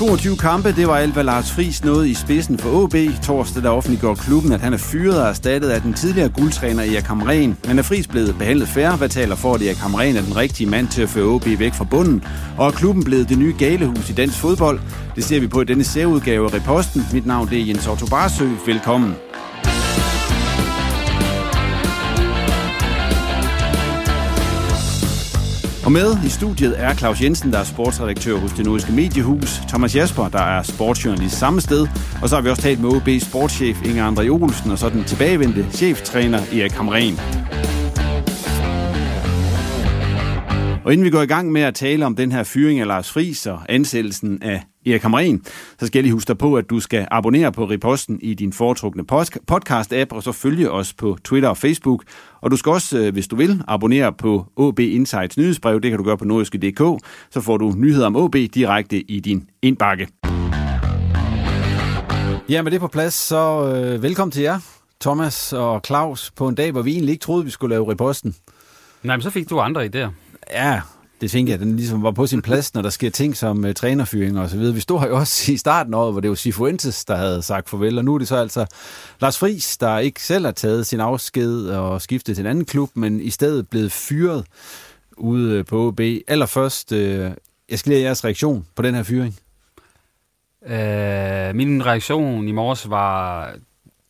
22 kampe, det var alt, hvad Lars Friis nåede i spidsen for AB. Torsdag der offentliggjorde klubben, at han er fyret og erstattet af den tidligere guldtræner Erik Hamren. Men er Friis blevet behandlet færre, hvad taler for, at Erik Hamren er den rigtige mand til at føre AB væk fra bunden? Og er klubben blevet det nye galehus i dansk fodbold? Det ser vi på i denne særudgave af Reposten. Mit navn det er Jens Otto Barsø. Velkommen. Og med i studiet er Claus Jensen, der er sportsredaktør hos det nordiske mediehus, Thomas Jasper, der er sportsjournalist samme sted, og så har vi også talt med OB sportschef Inger André Olsen, og så den tilbagevendte cheftræner Erik Hamren. Og inden vi går i gang med at tale om den her fyring af Lars Friis og ansættelsen af Erik Hamren, så skal jeg lige huske dig på, at du skal abonnere på Reposten i din foretrukne podcast-app, og så følge os på Twitter og Facebook. Og du skal også, øh, hvis du vil, abonnere på OB Insights nyhedsbrev. Det kan du gøre på nordiske.dk. Så får du nyheder om OB direkte i din indbakke. Ja, med det på plads, så øh, velkommen til jer, Thomas og Claus, på en dag, hvor vi egentlig ikke troede, vi skulle lave Reposten. Nej, men så fik du andre idéer. Ja, det tænker jeg, den ligesom var på sin plads, når der sker ting som øh, uh, trænerfyringer og så videre. Vi stod her jo også i starten af året, hvor det var Sifuentes, der havde sagt farvel, og nu er det så altså Lars Friis, der ikke selv har taget sin afsked og skiftet til en anden klub, men i stedet blevet fyret ude øh, på OB. Allerførst, uh, jeg skal lige jeres reaktion på den her fyring. Øh, min reaktion i morges var,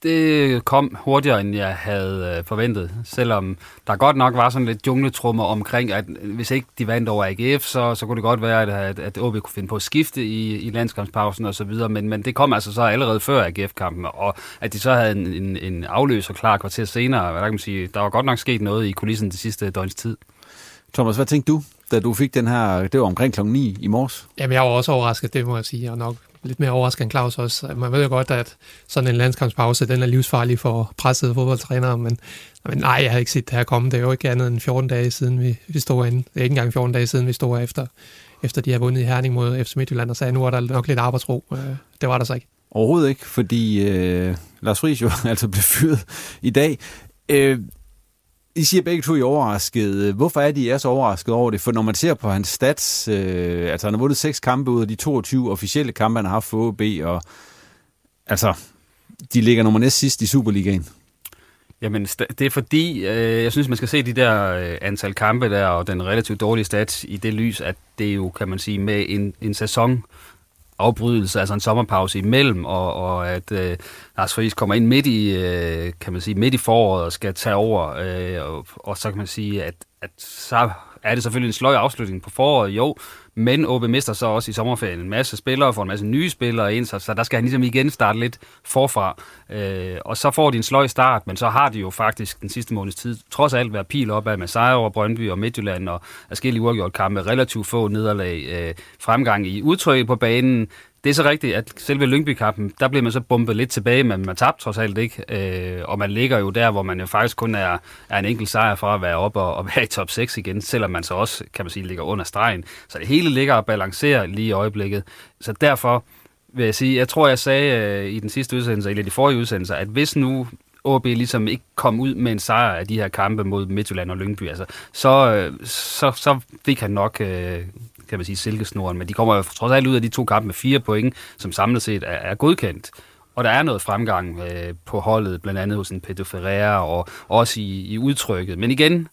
det kom hurtigere, end jeg havde øh, forventet. Selvom der godt nok var sådan lidt jungletrummer omkring, at hvis ikke de vandt over AGF, så, så kunne det godt være, at, at OB kunne finde på at skifte i, i landskampspausen og så videre. Men, men det kom altså så allerede før AGF-kampen, og at de så havde en, en, en afløser klar kvarter senere. Hvad kan man sige, der var godt nok sket noget i kulissen det sidste døgns tid. Thomas, hvad tænkte du, da du fik den her, det var omkring kl. 9 i morges? Jamen, jeg var også overrasket, det må jeg sige, og nok lidt mere overraskende end Claus også. Man ved jo godt, at sådan en landskampspause, den er livsfarlig for pressede fodboldtrænere, men, men nej, jeg havde ikke set det her komme. Det er jo ikke andet end 14 dage siden, vi, vi stod inde. Det er ikke engang 14 dage siden, vi stod efter, efter de har vundet i Herning mod FC Midtjylland, og sagde, nu er der nok lidt arbejdsro. Øh, det var der så ikke. Overhovedet ikke, fordi øh, Lars Friis jo altså blev fyret i dag. Øh, i siger begge to, I er overrasket. Hvorfor er de er så overrasket over det? For når man ser på hans stats, øh, altså han har vundet seks kampe ud af de 22 officielle kampe, han har haft for OB, og altså, de ligger nummer næst sidst i Superligaen. Jamen, det er fordi, øh, jeg synes, man skal se de der øh, antal kampe der, og den relativt dårlige stats i det lys, at det jo, kan man sige, med en, en sæson afbrydelse, altså en sommerpause imellem, og, og at øh, Lars Friis kommer ind midt i, øh, kan man sige, midt i foråret og skal tage over, øh, og, og så kan man sige, at, at så er det selvfølgelig en sløj afslutning på foråret, jo, men OB mister så også i sommerferien en masse spillere, får en masse nye spillere ind, så, så der skal han ligesom igen starte lidt forfra. Øh, og så får de en sløj start, men så har de jo faktisk den sidste måneds tid trods alt været pil op af med sejre over Brøndby og Midtjylland og forskellige uafgjort kampe, relativt få nederlag, øh, fremgang i udtrykket på banen, det er så rigtigt, at selve Lyngby-kampen, der blev man så bumpet lidt tilbage, men man tabte trods alt ikke. Øh, og man ligger jo der, hvor man jo faktisk kun er, er en enkelt sejr fra at være op og, og være i top 6 igen, selvom man så også, kan man sige, ligger under stregen. Så det hele ligger og balancerer lige i øjeblikket. Så derfor vil jeg sige, jeg tror, jeg sagde øh, i den sidste udsendelse, eller de forrige udsendelser, at hvis nu OB ligesom ikke kom ud med en sejr af de her kampe mod Midtjylland og Lyngby, altså, så, øh, så, så fik han nok øh, kan man sige, silkesnoren, men de kommer jo trods alt ud af de to kampe med fire point, som samlet set er, er godkendt. Og der er noget fremgang øh, på holdet, blandt andet hos en Pedro Ferreira og også i, i udtrykket. Men igen,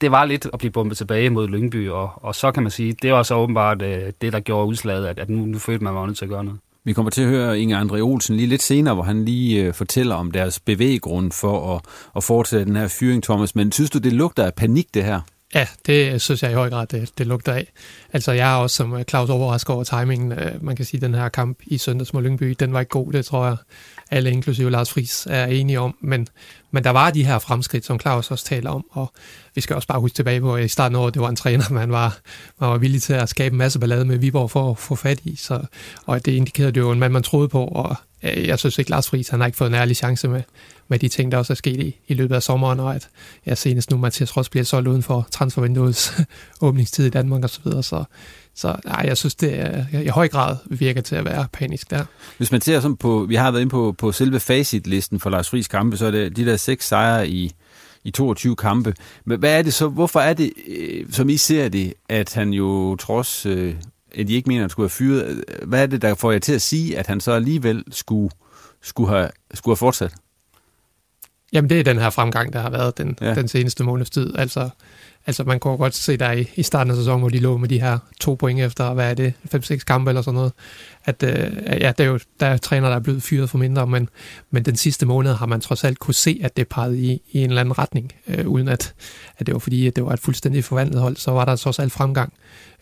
det var lidt at blive bumpet tilbage mod Lyngby, og, og så kan man sige, det var så åbenbart øh, det, der gjorde udslaget, at, at nu, nu følte man, man var nødt til at gøre noget. Vi kommer til at høre Inge André Olsen lige lidt senere, hvor han lige øh, fortæller om deres bevæggrund for at, at fortsætte den her fyring, Thomas. Men synes du, det lugter af panik, det her? Ja, det synes jeg i høj grad, det, det lugter af. Altså, jeg er også som øh, Claus overrasket over timingen. Øh, man kan sige, at den her kamp i søndags mod Lyngby, den var ikke god, det tror jeg alle, inklusive Lars Friis, er enige om. Men, men der var de her fremskridt, som Claus også taler om, og vi skal også bare huske tilbage på, at i starten af året, det var en træner, man var, man var villig til at skabe en masse ballade med Viborg for at få fat i, så, og det indikerede det jo en mand, man troede på, og øh, jeg synes ikke, Lars Friis, han har ikke fået en ærlig chance med, med de ting, der også er sket i, i løbet af sommeren, og at ja, senest nu Mathias Ross bliver solgt uden for transfervinduets åbningstid i Danmark osv., så, videre, så så nej, jeg synes, det er, i høj grad virker til at være panisk der. Hvis man ser sådan på, vi har været inde på, på selve facitlisten for Lars Friis kampe, så er det de der seks sejre i, i 22 kampe. Men hvad er det så, hvorfor er det, øh, som I ser det, at han jo trods, øh, at I ikke mener, at han skulle have fyret, øh, hvad er det, der får jer til at sige, at han så alligevel skulle, skulle, have, skulle have fortsat? Jamen det er den her fremgang, der har været den, ja. den seneste måneds tid. Altså, altså man kunne godt se der i, i starten af sæsonen, hvor de lå med de her to point efter, hvad er det, 5-6 kampe eller sådan noget, at øh, ja, der er jo der er træner, der er blevet fyret for mindre, men, men den sidste måned har man trods alt kunne se, at det pegede i, i en eller anden retning, øh, uden at, at det var fordi, at det var et fuldstændig forvandlet hold, så var der trods alt fremgang.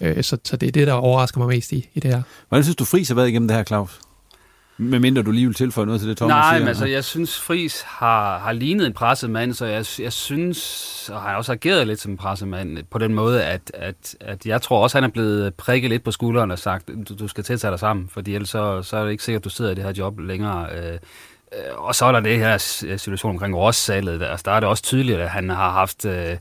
Øh, så, så det er det, der overrasker mig mest i, i det her. Hvordan synes du, Friis har været igennem det her, Claus? Med mindre du lige vil tilføje noget til det, Thomas Nej, siger. men altså, jeg synes, Fris har, har lignet en pressemand, så jeg, jeg synes, og har også ageret lidt som en pressemand, på den måde, at, at, at jeg tror også, han er blevet prikket lidt på skulderen og sagt, du, du skal til at tage dig sammen, fordi ellers så, så er det ikke sikkert, at du sidder i det her job længere. Øh, øh og så er der det her situation omkring Ross-salget. Altså, der er det også tydeligt, at han har haft øh,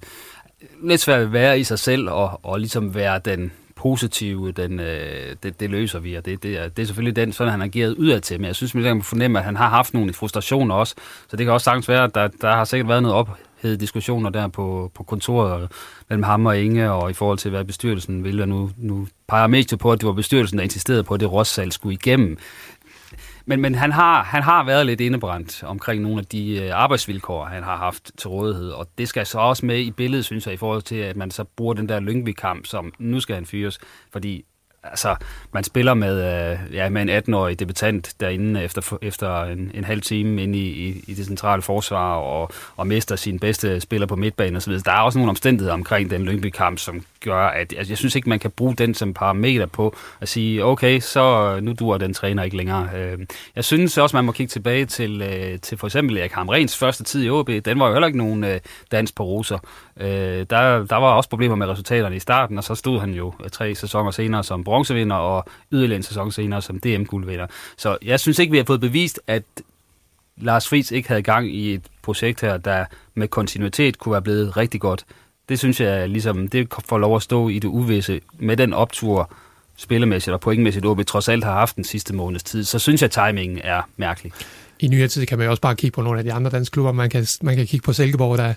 lidt svært ved at være i sig selv og, og ligesom være den positive, den, øh, det, det løser vi, og det, det, er, det er selvfølgelig den, sådan han har ageret udad til, men jeg synes, man kan fornemme, at han har haft nogle frustrationer også, så det kan også sagtens være, at der, der har sikkert været noget ophedet diskussioner der på, på kontoret mellem ham og Inge, og i forhold til, hvad bestyrelsen ville, og nu, nu peger mest på, at det var bestyrelsen, der insisterede på, at det rådssalg skulle igennem. Men, men han, har, han har været lidt indebrændt omkring nogle af de øh, arbejdsvilkår, han har haft til rådighed. Og det skal så også med i billedet, synes jeg, i forhold til, at man så bruger den der Lyngby-kamp, som nu skal han fyres. Fordi altså, man spiller med, øh, ja, med en 18-årig debutant derinde efter, efter en, en halv time inde i, i, i det centrale forsvar og, og mister sin bedste spiller på midtbanen osv. Der er også nogle omstændigheder omkring den Lyngby-kamp, som gør, at altså, jeg synes ikke, man kan bruge den som parameter på at sige, okay, så øh, nu duer den træner ikke længere. Øh, jeg synes også, man må kigge tilbage til, øh, til for eksempel Erik Hamrens første tid i OB. Den var jo heller ikke nogen øh, dans på roser. Øh, der, der var også problemer med resultaterne i starten, og så stod han jo øh, tre sæsoner senere som bronzevinder og yderligere en sæson senere som DM-guldvinder. Så jeg synes ikke, vi har fået bevist, at Lars Friis ikke havde gang i et projekt her, der med kontinuitet kunne være blevet rigtig godt det synes jeg ligesom, det får lov at stå i det uvisse med den optur spillemæssigt og pointmæssigt, OB trods alt har haft den sidste måneds tid, så synes jeg, at timingen er mærkelig. I nyere tid kan man også bare kigge på nogle af de andre danske klubber. Man kan, man kan kigge på Silkeborg, der,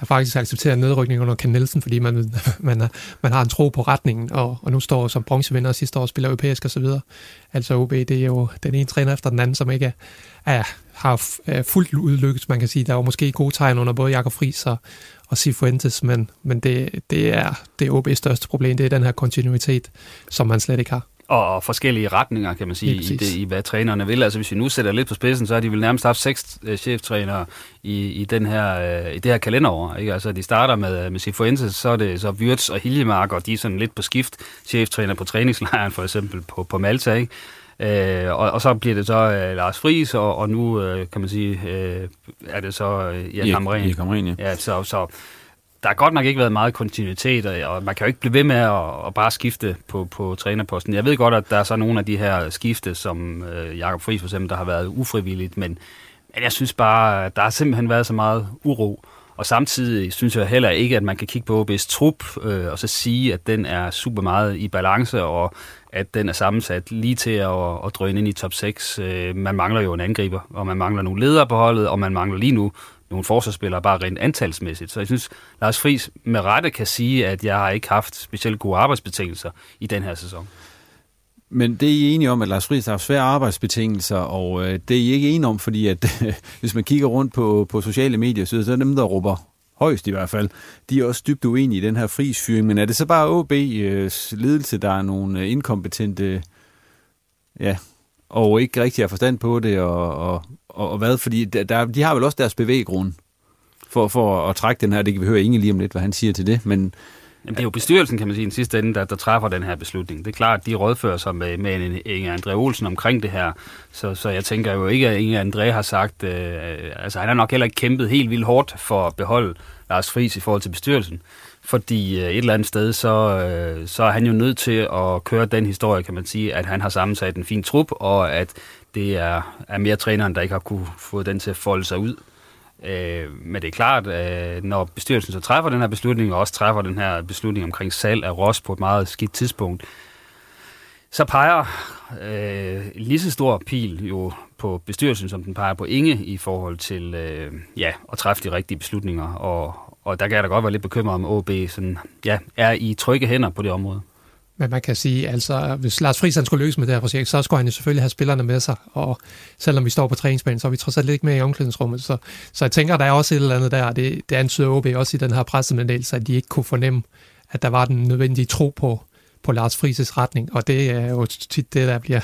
der faktisk accepterer nedrykning under Ken Nielsen, fordi man, man, man har en tro på retningen, og, og nu står som bronzevinder sidste år spiller europæisk og så videre. Altså OB, det er jo den ene træner efter den anden, som ikke er, er, har er fuldt udlykkes, man kan sige. Der var måske gode tegn under både Jakob Friis og, og Sifuentes, men, men det, det, er, det er OB's største problem, det er den her kontinuitet, som man slet ikke har. Og forskellige retninger, kan man sige, i, det, i hvad trænerne vil. Altså hvis vi nu sætter lidt på spidsen, så har de vel nærmest haft seks uh, cheftrænere i, i, den her, uh, i det her kalenderår. Ikke? Altså de starter med, med Cifuentes, så er det så Wirtz og Hiljemark, og de er sådan lidt på skift cheftræner på træningslejren, for eksempel på, på Malta. Ikke? Øh, og, og så bliver det så øh, Lars Friis, og, og nu øh, kan man sige, øh, er det så øh, Jan Hamren. Hamren, ja. ja så, så der har godt nok ikke været meget kontinuitet, og man kan jo ikke blive ved med at, at bare skifte på, på trænerposten. Jeg ved godt, at der er så nogle af de her skifte, som øh, Jakob Friis for eksempel, der har været ufrivilligt, men, men jeg synes bare, der har simpelthen været så meget uro. Og samtidig synes jeg heller ikke, at man kan kigge på OB's trup øh, og så sige, at den er super meget i balance, og at den er sammensat lige til at, at drøne ind i top 6. Øh, man mangler jo en angriber, og man mangler nogle ledere på holdet, og man mangler lige nu nogle forsvarsspillere bare rent antalsmæssigt. Så jeg synes, Lars Friis med rette kan sige, at jeg har ikke haft specielt gode arbejdsbetingelser i den her sæson. Men det er I enige om, at Lars Friis har haft svære arbejdsbetingelser, og øh, det er I ikke enige om, fordi at hvis man kigger rundt på, på sociale medier, så er dem, der råber højst i hvert fald, de er også dybt uenige i den her frisfyring. Men er det så bare OB's øh, ledelse, der er nogle øh, inkompetente ja, og ikke rigtig har forstand på det, og, og, og, og hvad, fordi der, de har vel også deres bevæggrund for, for at trække den her, det kan vi høre Inge lige om lidt, hvad han siger til det, men Jamen, det er jo bestyrelsen, kan man sige, i den sidste ende, der, der træffer den her beslutning. Det er klart, at de rådfører sig med, med Inge André Olsen omkring det her. Så, så jeg tænker jo ikke, at Inge André har sagt... Øh, altså, han har nok heller ikke kæmpet helt vildt hårdt for at beholde Lars Friis i forhold til bestyrelsen. Fordi øh, et eller andet sted, så, øh, så er han jo nødt til at køre den historie, kan man sige, at han har sammensat en fin trup, og at det er, er mere træneren, der ikke har kunne få den til at folde sig ud. Øh, men det er klart, øh, når bestyrelsen så træffer den her beslutning, og også træffer den her beslutning omkring salg af Ross på et meget skidt tidspunkt, så peger øh, lige så stor pil jo på bestyrelsen, som den peger på Inge i forhold til øh, ja, at træffe de rigtige beslutninger. Og, og der kan jeg da godt være lidt bekymret om, OB sådan, ja, er i trygge hænder på det område. Men man kan sige, altså hvis Lars Friis skulle lykkes med det her projekt, så skulle han jo selvfølgelig have spillerne med sig, og selvom vi står på træningsbanen, så er vi trods alt ikke med i omklædningsrummet. Så, så jeg tænker, der er også et eller andet der, det, det antyder OB også i den her pressemeddelelse, at de ikke kunne fornemme, at der var den nødvendige tro på, på Lars Frises retning, og det er jo tit det, der bliver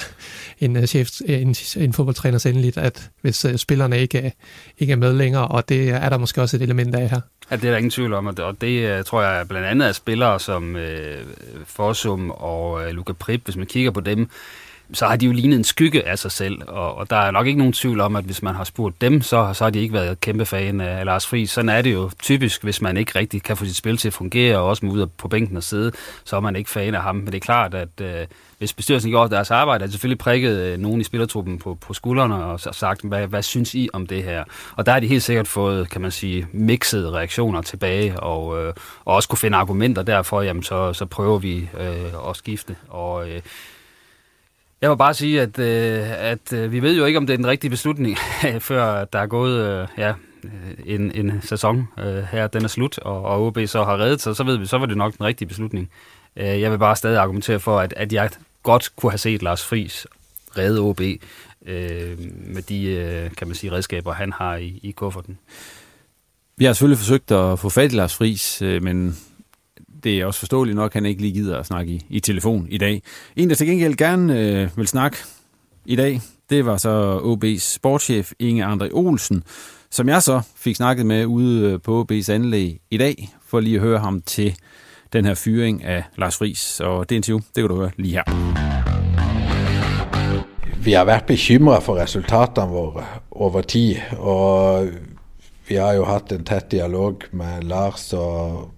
en, øh, chef, øh, en, en fodboldtræner endeligt, at hvis øh, spillerne ikke, ikke er med længere, og det er der måske også et element af her. Ja, det er der ingen tvivl om, og det uh, tror jeg blandt andet er spillere som øh, Forsum og øh, Luca Prip, hvis man kigger på dem, så har de jo lignet en skygge af sig selv, og, og der er nok ikke nogen tvivl om, at hvis man har spurgt dem, så, så har de ikke været kæmpe fan af Lars Friis. Sådan er det jo typisk, hvis man ikke rigtig kan få sit spil til at fungere, og også må ud på bænken og sidde, så er man ikke fan af ham. Men det er klart, at øh, hvis bestyrelsen gjorde deres arbejde, har de selvfølgelig prikket øh, nogen i spillertruppen på, på skuldrene og sagt, hvad, hvad synes I om det her? Og der har de helt sikkert fået, kan man sige, mixede reaktioner tilbage, og, øh, og også kunne finde argumenter derfor, jamen så, så prøver vi øh, at skifte. Og øh, jeg må bare sige, at, øh, at øh, vi ved jo ikke, om det er den rigtige beslutning, før der er gået øh, ja, øh, en, en sæson øh, her, den er slut, og, og OB så har reddet sig, så ved vi, så var det nok den rigtige beslutning. Øh, jeg vil bare stadig argumentere for, at, at jeg godt kunne have set Lars Friis redde OB øh, med de, øh, kan man sige, redskaber, han har i, i kufferten. Vi har selvfølgelig forsøgt at få fat i Lars Friis, øh, men det er også forståeligt nok, at han ikke lige gider at snakke i, i telefon i dag. En, der til gengæld gerne øh, vil snakke i dag, det var så OB's sportschef Inge André Olsen, som jeg så fik snakket med ude øh, på OB's anlæg i dag, for lige at høre ham til den her fyring af Lars Friis. Og det interview, det kan du høre lige her. Vi har været bekymret for resultaterne våre over tid, og vi har jo haft en tæt dialog med Lars og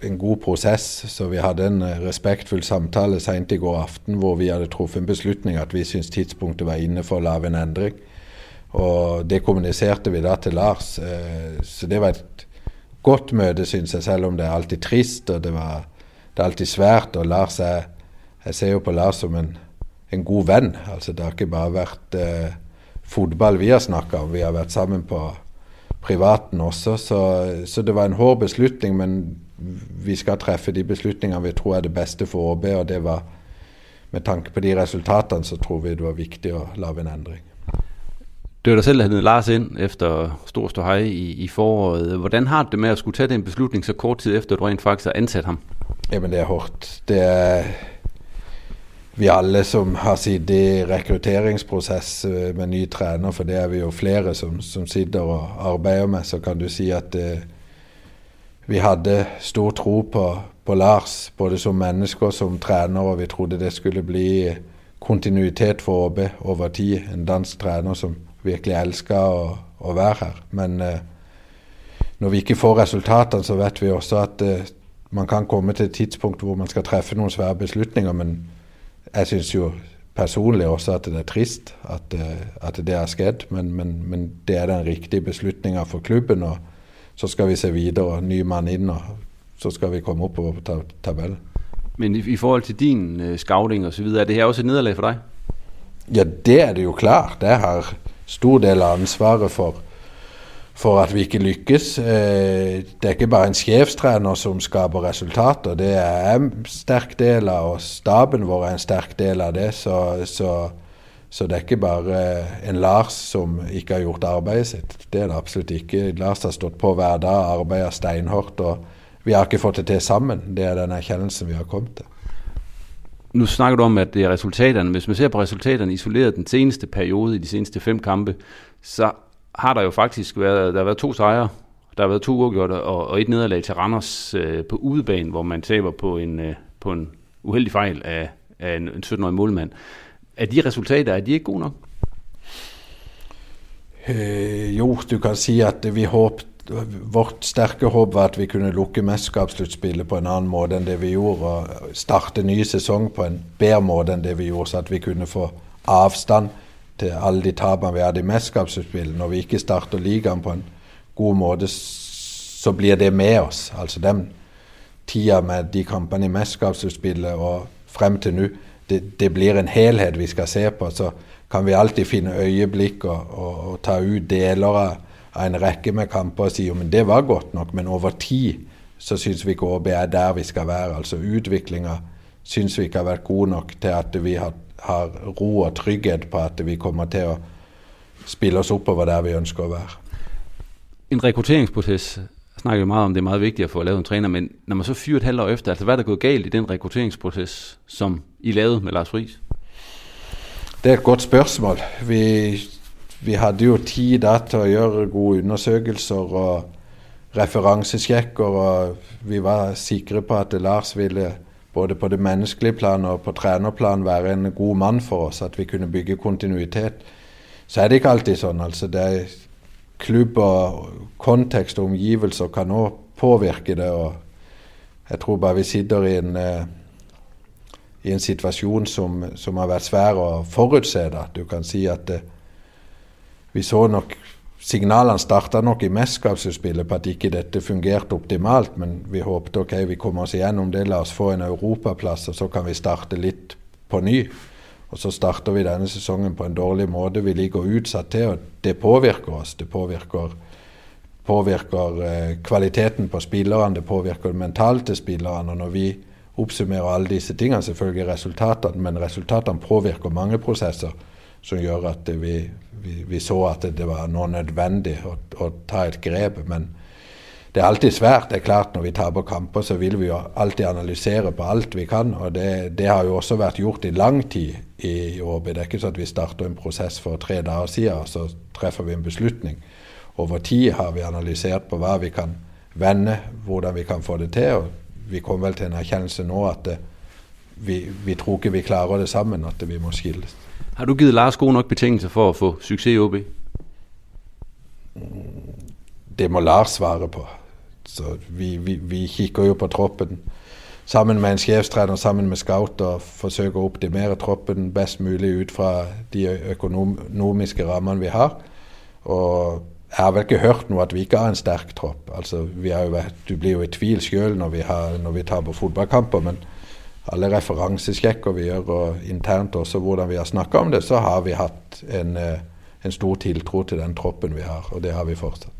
en god proces, så vi hadde en eh, respektfull samtale sent i går aften hvor vi hadde truffet en beslutning at vi syntes tidspunktet var inne for å lage en endring. Og det kommuniserte vi da til Lars. Eh, så det var et godt møte, syns jeg, selv om det er alltid trist og det, var, det er alltid svært. Og Lars er Jeg ser jo på Lars som en, en god venn. Altså, det har ikke bare vært eh, fotball vi har snakka om, vi har vært sammen på privaten også. Så, så det var en hård beslutning, men vi skal treffe de beslutningene vi tror er det beste for ÅB, og det var med tanke på de resultatene, så tror vi det var viktig å lage en endring. Det var dig selv, der havde Lars ind efter stor ståhej i, i foråret. Hvordan har du det med at skulle tage den beslutning så kort tid efter, at du rent faktisk har ansat ham? Jamen, det er hårdt. Det er vi alle som har sittet i rekrutteringsprosess øh, med ny træner, for det er vi jo flere som, som sitter og arbeider med, så kan du si at uh, vi hadde stor tro på, på Lars, både som menneske og som trener, og vi trodde det skulle bli kontinuitet for ÅB over tid. En dansk trener som virkelig elsker å, å være her. Men eh, når vi ikke får resultatene, så vet vi også at eh, man kan komme til et tidspunkt hvor man skal treffe noen svære beslutninger. Men jeg syns jo personlig også at det er trist at, eh, at det har skjedd. Men, men, men, det er den riktige beslutninga for klubben. og så skal vi se videre. Ny mann inn, og så skal vi komme oppover på tabellen. Men i, i forhold til din uh, scouting og så videre, er det her også et nederlag for dig? Ja, det er det jo klart. Jeg har stor del av ansvaret for, for at vi ikke lykkes. Eh, det er ikke bare en sjefstrener som skaper resultater. Det er en sterk del av, og staben vår er en sterk del av det. Så, så så det er ikke bare eh, en Lars som ikke har gjort arbeidet sitt. Det er det absolutt ikke. Lars har stått på hver dag, arbeidet steinhardt. og Vi har ikke fått det til sammen. Det er den erkjennelsen vi har kommet til. nu snakker du om, at det er resultaterne. Hvis man ser på resultaterne isoleret den seneste periode, i de seneste fem kampe, så har der jo faktisk været, der har været to sejre, der har været to uafgjorte og, og et nederlag til Randers øh, på udebane, hvor man taber på en, øh, på en uheldig fejl af, af en, en 17-årig målmand. Er de resultater, er de ikke gode nok? Øh, jo, du kan sige, at vi håbte vårt sterke håp var at vi kunne lukke mesterskapsslutspillet på en annen måte enn det vi gjorde, og starte ny sesong på en bedre måte enn det vi gjorde, så at vi kunne få avstand til alle de tapene vi hadde i mesterskapsslutspillet. Når vi ikke starter ligaen på en god måte, så blir det med oss. Altså den tida med de kampene i mesterskapsslutspillet og frem til nå, det, det, blir en helhet vi skal se på. Så kan vi alltid finne øyeblikk og, og, og ta ut deler av en rekke med kamper og si jo, men det var godt nok, men over tid så syns vi ikke ÅB er der vi skal være. Altså utviklinga syns vi ikke har vært god nok til at vi har, har ro og trygghet på at vi kommer til å spille oss oppover der vi ønsker å være. En rekrutteringsproces snakker jo meget om, det er meget vigtigt at få lavet en træner, men når man så fyrer et halvt år efter, altså hvad er der gået galt i den rekrutteringsproces, som I lavede med Lars Friis? Det er et godt spørgsmål. Vi vi hadde jo tid da til å gjøre gode undersøkelser og referansesjekker, og vi var sikre på at Lars ville både på det menneskelige plan og på trenerplan være en god mann for oss, at vi kunne bygge kontinuitet. Så er det ikke alltid sånn. altså det er klubber, kontekst og omgivelser kan også påvirke det. og Jeg tror bare vi sitter i en, eh, i en situation, som, som har været svær at forudse. da. Du kan si at det, vi så nok Signalene starta nok i mesterskapsspillet på at ikke dette fungerte optimalt, men vi håpte ok, vi kommer oss igjennom det, la oss få en europaplass, og så kan vi starte litt på ny. Og så starter vi denne sesongen på en dårlig måte. Vi ligger utsatt til, og det påvirker oss. Det påvirker, påvirker eh, kvaliteten på spillerne, det påvirker mentalt til spillerne. Og når vi oppsummerer alle disse tingene, selvfølgelig resultatene, men resultatene påvirker mange prosesser som gjør at vi, vi, vi, så at det var noe nødvendig å, å, ta et grep. Men det er alltid svært. Det er klart Når vi taper kamper, så vil vi jo alltid analysere på alt vi kan. og Det, det har jo også vært gjort i lang tid i ÅB. Det er ikke sånn at vi starter en prosess for tre dager siden, så treffer vi en beslutning. Over tid har vi analysert på hva vi kan vende, hvordan vi kan få det til. og Vi kom vel til en erkjennelse nå at det, vi, vi tror ikke vi klarer det sammen, at vi må skilles. Har du givet Lars gode nok betingelser for at få succes i OB? Det må Lars svare på. Så vi, vi, vi kikker jo på troppen sammen med en cheftræner, sammen med scouter, forsøge at optimere troppen best muligt ud fra de økonomiske rammene vi har. Og jeg har vel ikke hørt nu, at vi ikke har en stærk tropp. Altså, vi har jo været, du blir jo i tvil selv, når, vi har, når vi tar på fodboldkamper, men alle referansesjekker vi gør, og internt også hvordan vi har snakket om det, så har vi haft en, øh, en, stor tiltro til den troppen vi har, og det har vi fortsatt.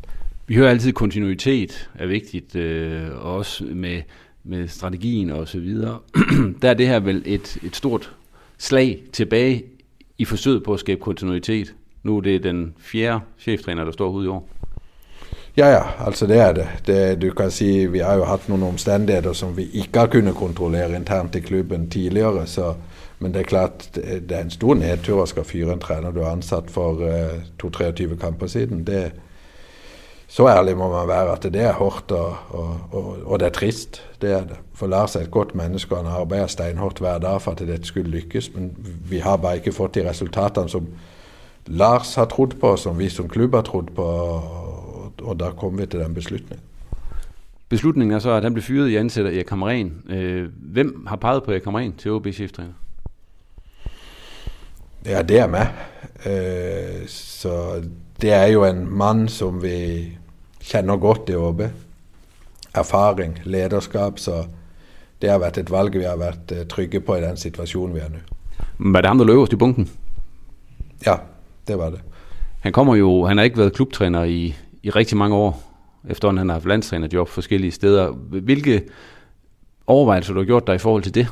Vi hører altid, kontinuitet er vigtigt, øh, også med, med strategien og så videre. Der er det her vel et, et stort slag tilbage i forsøget på at skabe kontinuitet. Nu er det den fjerde cheftræner, der står ude i år. Ja, ja, altså det er det. det. Du kan sige, Vi har jo haft nogle omstændigheder, som vi ikke har kunnet kontrollere internt i klubben tidligere. Så, men det er klart det er en stor nedtur at skal fyre en træner, du er ansat for uh, 2-23 kamper siden. Det, så ærlig må man være at det er hardt og, og, og, og, det er trist. Det er det. For Lars er et godt menneske, og han arbeider steinhardt hver dag for at dette skulle lykkes. Men vi har bare ikke fått de resultatene som Lars har trodd på, som vi som klubb har trodd på og der kom vi til den beslutningen. Beslutningen er så, at han blev fyret i ansætter Erik Kamren. Øh, hvem har peget på Erik Kamren til OB cheftræner? Ja, det er meg. Øh, så det er jo en mann som vi kjenner godt i OB. Erfaring, lederskap. Så det har vært et valg vi har vært øh, trygge på i den situasjonen vi er nå. Var det ham, der løb i bunken? Ja, det var det. Han kommer jo, han har ikke været klubtræner i, i rigtig mange år, efterhånden han har haft landstrænerjob forskellige steder. Hvilke overvejelser du har gjort dig i forhold til det?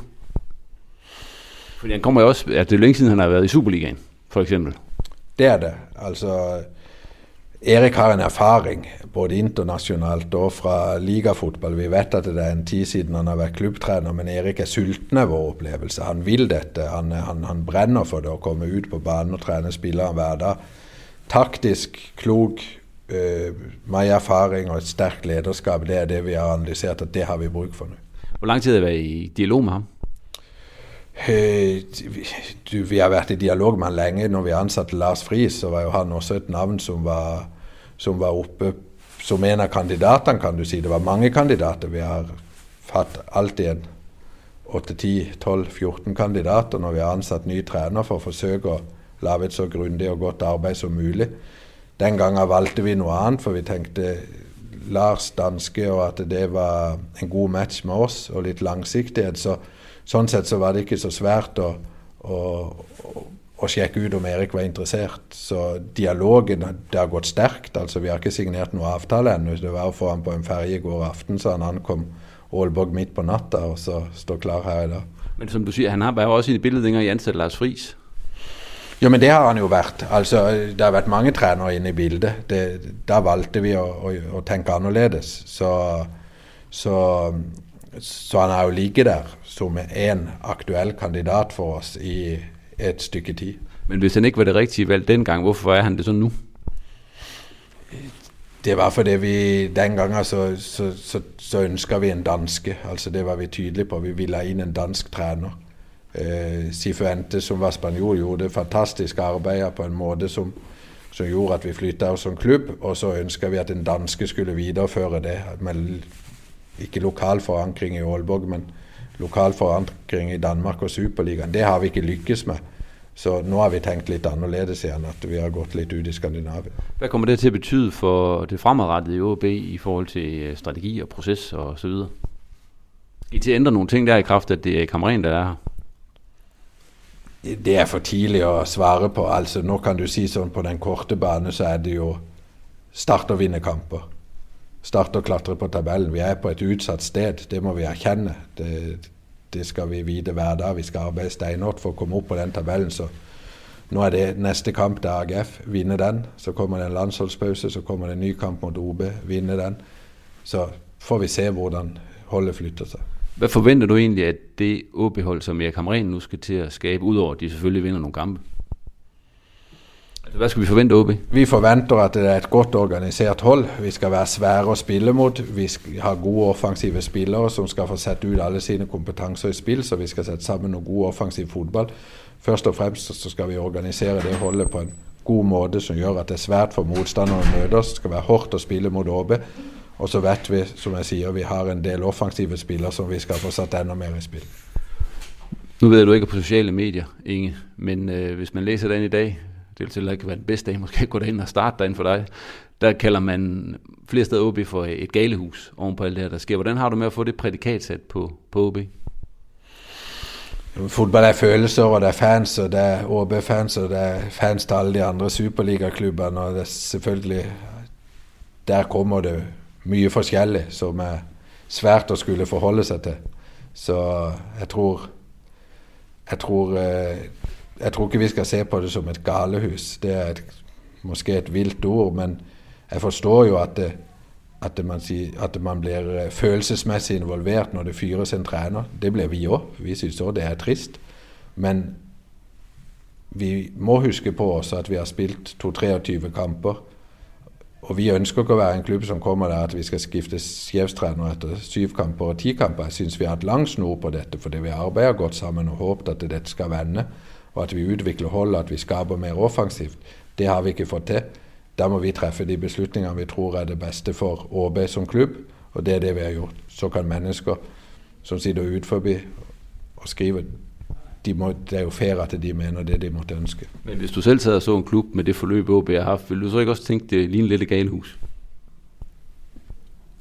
Fordi han kommer jo også, at det er længe siden, han har været i Superligaen, for eksempel. Det er det. Altså, Erik har en erfaring, både internasjonalt og fra ligafotball. Vi vet at det er en tid siden han har vært klubbtrener, men Erik er sulten av vår opplevelse. Han vil dette. Han, han, han, brenner for det å komme ut på banen og trene spillere hver dag. Taktisk, klok, eh, øh, med erfaring og et sterkt lederskap. Det er det vi har analysert at det har vi bruk for nå. Hvor lang tid har du været i dialog med ham? Øh, du, vi har vært i dialog med han lenge. Når vi ansatte Lars Friis, så var jo han også et navn som var, som var oppe som en av kandidatene, kan du si. Det var mange kandidater. Vi har hatt alltid en 8-10-12-14 kandidater når vi har ansatt ny trener for å forsøke å lage et så grundig og godt arbeid som mulig. Den gangen valgte vi noe annet, for vi tenkte Lars danske, og at det var en god match med oss, og litt langsiktighet. Så, sånn sett så var det ikke så svært å, å, å sjekke ut om Erik var interessert. Så dialogen det har gått sterkt. altså Vi har ikke signert noen avtale ennå. Det var å få han på en ferje i går aften, så han ankom Aalborg midt på natta og så står klar her i dag. Men som du sier, han har bare også i bildet dengang i ansatte Lars Friis. Jo, men det har han jo vært. Altså, det har vært mange trenere inne i bildet. Det, da valgte vi å, å, å tenke annerledes. Så, så, så, han har jo ligget der som en aktuell kandidat for oss i et stykke tid. Men hvis han ikke var det riktige valg den gang, hvorfor er han det sånn nå? Det var fordi vi den gangen så, så, så, så ønska vi en danske. Altså Det var vi tydelige på. Vi ville ha inn en dansk trener. Eh, Sifuente, som var spanjol, gjorde fantastisk arbeid på en måte som, som gjorde at vi flytta oss som klubb. Og så ønska vi at en danske skulle videreføre det. Med ikke lokal forankring i Aalborg, men lokal forankring i Danmark og Superligaen. Det har vi ikke lykkes med. Så nå har vi tenkt litt annerledes igjen, at vi har gått litt ut i Skandinavia. Hva kommer det til å bety for det fremadrettede i ÅB i forhold til øh, strategi og prosess osv.? I til å endre noen ting der i kraft at det er Kamren der er her? Det er for tidlig å svare på. Altså, nå kan du si sånn på den korte bane så er det jo start og vinne starte å klatre på tabellen. Vi er på et utsatt sted, det må vi erkjenne. Det, det skal vi vite hver dag. Vi skal arbeide steinhardt for å komme opp på den tabellen. Så nå er det neste kamp til AGF. Vinne den. Så kommer det en landholdspause, så kommer det en ny kamp mot OB. Vinne den. Så får vi se hvordan holdet flytter seg. Hvad forventer du egentlig, at det OB-hold, som Erik Hamren nu skal til at skabe, udover at de selvfølgelig vinder nogle kampe? Altså, hvad skal vi forvente OB? Vi forventer at det er et godt organisert hold. Vi skal være svære å spille mot. Vi skal ha gode offensive spillere som skal få sette ut alle sine kompetanser i spill, så vi skal sette sammen noe god offensiv fotball. Først og fremst så skal vi organisere det holdet på en god måte som gjør at det er svært for motstandere å møte oss. Det skal være hardt å spille mot OB. Og så vet vi, som jeg sier, vi har en del offensive spillere som vi skal få satt enda mer i spill. Nu ved jeg, du ikke er på sociale medier, Inge, men øh, hvis man læser den i dag, det vil til ikke være den bedste dag, måske gå derind og starte derinde for dig, der kalder man flere steder OB for et galehus oven på alt det her, der sker. Hvordan har du med at få det prædikat sat på, på OB? Fotball er følelser, og det er fans, og det er OB-fans, og det er fans til alle de andre superligaklubbene, og det er selvfølgelig Der kommer det mye forskjellig som er svært at skulle forholde sig til. Så jeg tror jeg tror, øh, jeg tror ikke vi skal se på det som et galehus. Det er et, måske et vilt ord, men jeg forstår jo at, det, at, man, at man blir eh, følelsesmæssigt involveret, når det fyres en træner. Det bliver vi òg. Vi syns også, det er trist. Men vi må huske på oss at vi har spilt 2-23 kamper og vi ønsker ikke at være en klubb som kommer der at vi skal skifte chefstræner efter syv kamper og ti kamper. Jeg syns vi har et langt snor på dette fordi vi arbejder godt sammen og håber, at det skal vende. Og at vi utvikler holdet, at vi skaper mer offensivt. Det har vi ikke fått til. Da må vi treffe de beslutningene vi tror er det beste for ÅB som klubb, og det er det vi har gjort. Så kan mennesker som sitter ut forbi og skriver de må, det er jo fair at de mener det de måtte ønske. Men hvis du selv sad og så en klub med det forløb OB har haft, vil du så ikke også tænke, det ligner lidt et galehus?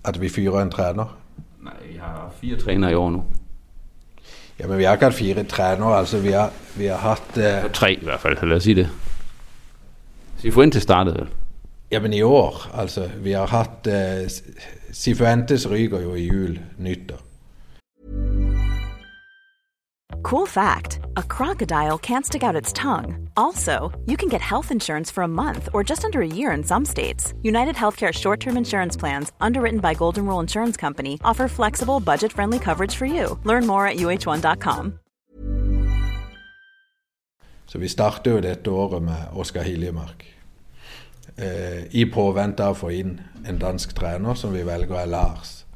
At vi fyrer en træner? Nej, vi har fire trænere i år nu. Jamen, vi har haft fire trænere, altså vi har, vi har haft... Uh... Tre i hvert fald, lad os sige det. Cifuentes startede vel? Jamen i år, altså vi har haft... Uh, Cifuentes ryger jo i jul nyttår. Cool fact a crocodile can't stick out its tongue. Also, you can get health insurance for a month or just under a year in some states. United Healthcare short term insurance plans, underwritten by Golden Rule Insurance Company, offer flexible, budget friendly coverage for you. Learn more at uh1.com. Så vi starter jo dette året med Oskar. Eh, I en dansk trener som vi velger er Lars.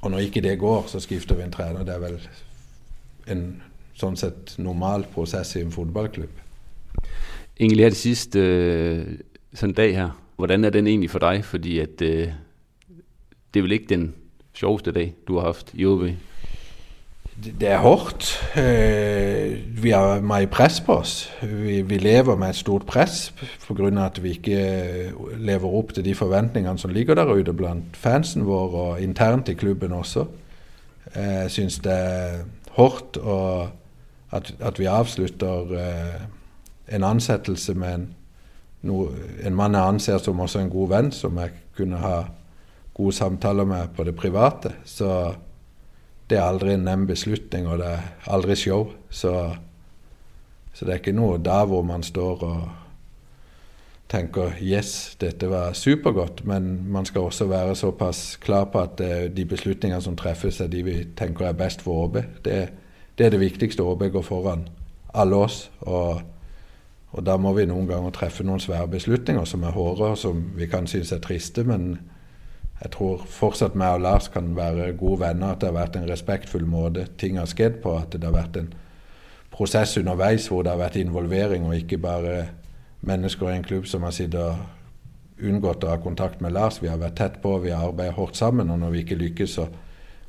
Og når ikke det går, så skifter vi en trener. Det er vel en sånn sett normal prosess i en fodboldklubb. Egentlig her det sidste øh, sådan dag her, hvordan er den egentlig for dig? Fordi at, øh, det er vel ikke den sjoveste dag, du har haft i OB? Det er hårdt. Eh, vi har meget press på oss. Vi, vi lever med et stort press pga. at vi ikke eh, lever opp til de forventningene som ligger der ute blant fansen vår og internt i klubben også. Jeg syns det hårdt, og at, at vi afslutter eh, en ansættelse med en, no, en mand, jeg anser som også en god ven, som jeg kunne ha gode samtaler med på det private. Så det er aldrig en nem beslutning, og det er aldrig show. Så, så det er ikke noget der hvor man står og tenker yes, dette var supergodt, men man skal også være såpass klar på at eh, de beslutninger som treffes, er de vi tenker er best for ÅB. Det, det er det viktigste. ÅB går foran alle oss. Og, og da må vi noen ganger treffe noen svære beslutninger som er hårde, og som vi kan synes er triste. Men jeg tror fortsatt meg og Lars kan være gode venner. At det har vært en respektfull måte ting har skjedd på. At det har vært en prosess underveis hvor det har vært involvering, og ikke bare mennesker i en klubb som har sittet unngått å ha kontakt med Lars. Vi har vært tett på, vi har arbeidet hardt sammen, og når vi ikke lykkes, så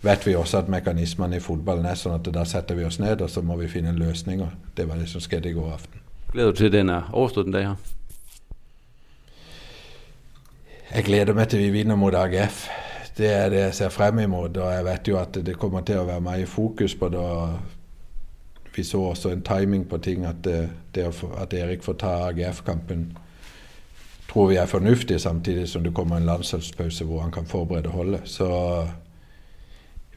vet vi også at mekanismene i fotballen er sånn at da setter vi oss ned, og så må vi finne en løsning. og Det var det som skjedde i går aften. Glæder du til, den er overstået den dag her? Jeg gleder meg til vi vinner mot AGF. Det er det jeg ser frem imot. Og jeg vet jo at det kommer til å være mye fokus på det. Vi så også en timing på ting, at, øh, det, det at Erik får ta AGF-kampen tror vi er fornuftig, samtidig som det kommer en landsholdspause, hvor han kan forberede holdet. Så øh,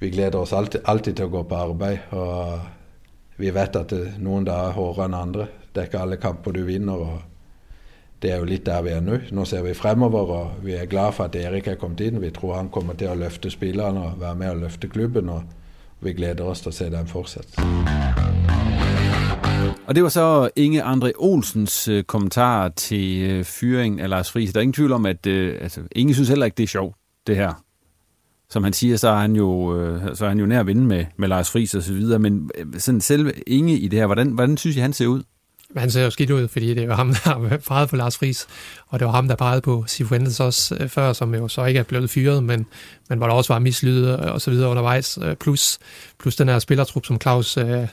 vi glæder oss alltid, alltid, til at gå på arbejde, Og vi vet at øh, det, noen dager er hårdere end andre. Det er ikke alle kamper du vinner. og Det er jo lidt der vi er nu. Nu ser vi fremover, og vi er glade for at Erik er kommet ind. Vi tror han kommer til at løfte spillerne og være med og løfte klubben. og vi glæder oss til at se den fortsætte. Og det var så Inge Andre Olsens øh, kommentar til øh, fyringen af Lars Friis. Der er ingen tvivl om, at øh, altså, Inge synes heller ikke, det er sjovt, det her som han siger, så er han jo, øh, så er han jo nær at vinde med, med Lars Friis og så videre, men øh, sådan selve Inge i det her, hvordan, hvordan synes I, han ser ud? Han ser jo skidt ud, fordi det var ham, der har peget på Lars Friis, og det var ham, der pegede på Sifuentes også øh, før, som jo så ikke er blevet fyret, men, men hvor der også var mislyde og så videre undervejs, øh, plus, plus den her spillertrup, som Claus, øh,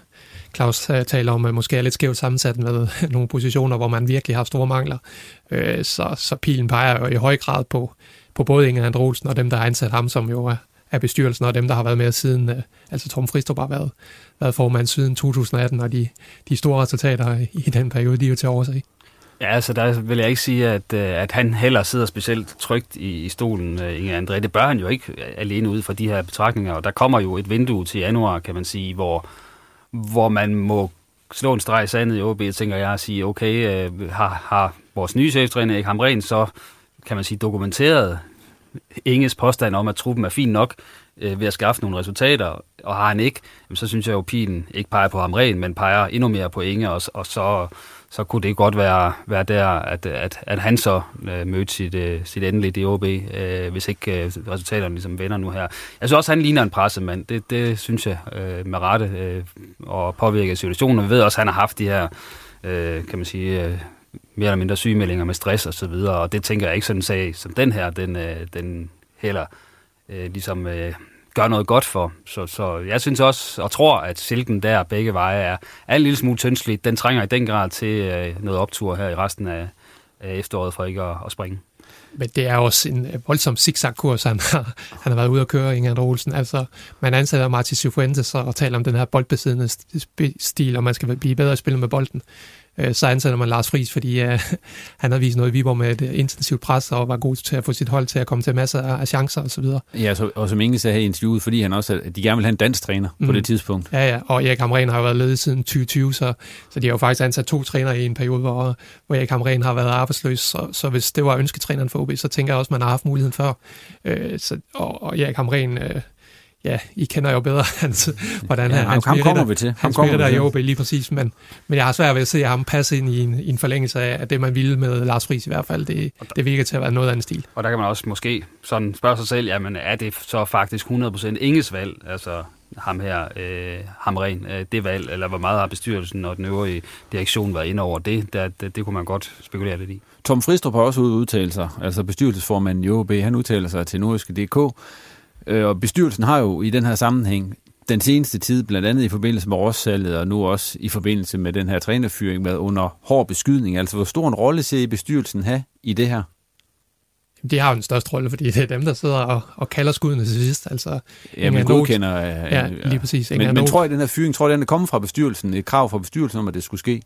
Claus taler om, måske er lidt skævt sammensat med nogle positioner, hvor man virkelig har store mangler. Øh, så, så pilen peger jo i høj grad på, på både Inger Andre Olsen og dem, der har ansat ham, som jo er, er bestyrelsen, og dem, der har været med siden, øh, altså Tom Fristrup har været, været formand siden 2018, og de, de store resultater i den periode, de er jo til overse. Ja, altså der vil jeg ikke sige, at, øh, at han heller sidder specielt trygt i, i stolen, øh, Inger André. Det bør han jo ikke alene ud fra de her betragtninger, og der kommer jo et vindue til januar, kan man sige, hvor, hvor man må slå en streg i sandet i OB, tænker jeg, og sige, okay, øh, har, har vores nye cheftræner Erik Hamren så kan man sige, dokumenteret Inges påstand om, at truppen er fin nok øh, ved at skaffe nogle resultater, og har han ikke, så synes jeg jo, pilen ikke peger på ham rent, men peger endnu mere på Inge, og, og så, så kunne det godt være, være der, at, at, at han så øh, mødte sit, øh, sit endelige DOB, øh, hvis ikke øh, resultaterne ligesom vender nu her. Jeg synes også, at han ligner en pressemand. Det, det synes jeg øh, med rette, øh, og påvirker situationen. Vi ved også, at han har haft de her, øh, kan man sige... Øh, mere eller mindre sygemeldinger med stress og så videre, og det tænker jeg ikke sådan en sag som den her, den, øh, den heller øh, ligesom øh, gør noget godt for. Så, så jeg synes også, og tror, at silken der begge veje er, er en lille smule tyndsligt. Den trænger i den grad til øh, noget optur her i resten af, øh, efteråret for ikke at, at springe. Men det er også en øh, voldsom zigzag-kurs, han har, han har været ude at køre, Inger Olsen. Altså, man ansætter Martin Cifuentes og taler om den her boldbesiddende stil, og man skal blive bedre at spille med bolden øh, man Lars Friis, fordi øh, han har vist noget i Viborg med et intensivt pres og var god til at få sit hold til at komme til masser af chancer osv. Ja, så, og som Inge sagde her i interviewet, fordi han også, at de gerne vil have en dansk træner mm. på det tidspunkt. Ja, ja, og Erik Hamren har jo været ledet siden 2020, så, så de har jo faktisk ansat to trænere i en periode, hvor, hvor Erik Hamren har været arbejdsløs, så, så hvis det var ønsketræneren for OB, så tænker jeg også, at man har haft muligheden før. Øh, så, og, og Erik Hamren... Øh, ja, I kender jo bedre hans, hvordan ja, han, han, han kommer vi til. Han spiller der i OB lige præcis, men, men jeg har svært ved at se ham passe ind i en, i en forlængelse af, det, man ville med Lars Friis i hvert fald. Det, det virker til at være noget andet stil. Og der kan man også måske sådan spørge sig selv, jamen er det så faktisk 100% Inges valg, altså ham her, øh, Hamren, øh, det valg, eller hvor meget har bestyrelsen og den øvrige direktion været inde over det, det, det, det kunne man godt spekulere lidt i. Tom Fristrup har også udtalt sig, altså bestyrelsesformanden i OB, han udtaler sig til Nordiske.dk, og bestyrelsen har jo i den her sammenhæng den seneste tid, blandt andet i forbindelse med årssalget, og nu også i forbindelse med den her trænerfyring, været under hård beskydning. Altså, hvor stor en rolle ser I bestyrelsen have i det her? De har jo den største rolle, fordi det er dem, der sidder og, og kalder skuddene til sidst. Altså, ja, men godkender... Ja, lige præcis. Men, men tror I, den her fyring, tror I, den er kommet fra bestyrelsen? Et krav fra bestyrelsen om, at det skulle ske?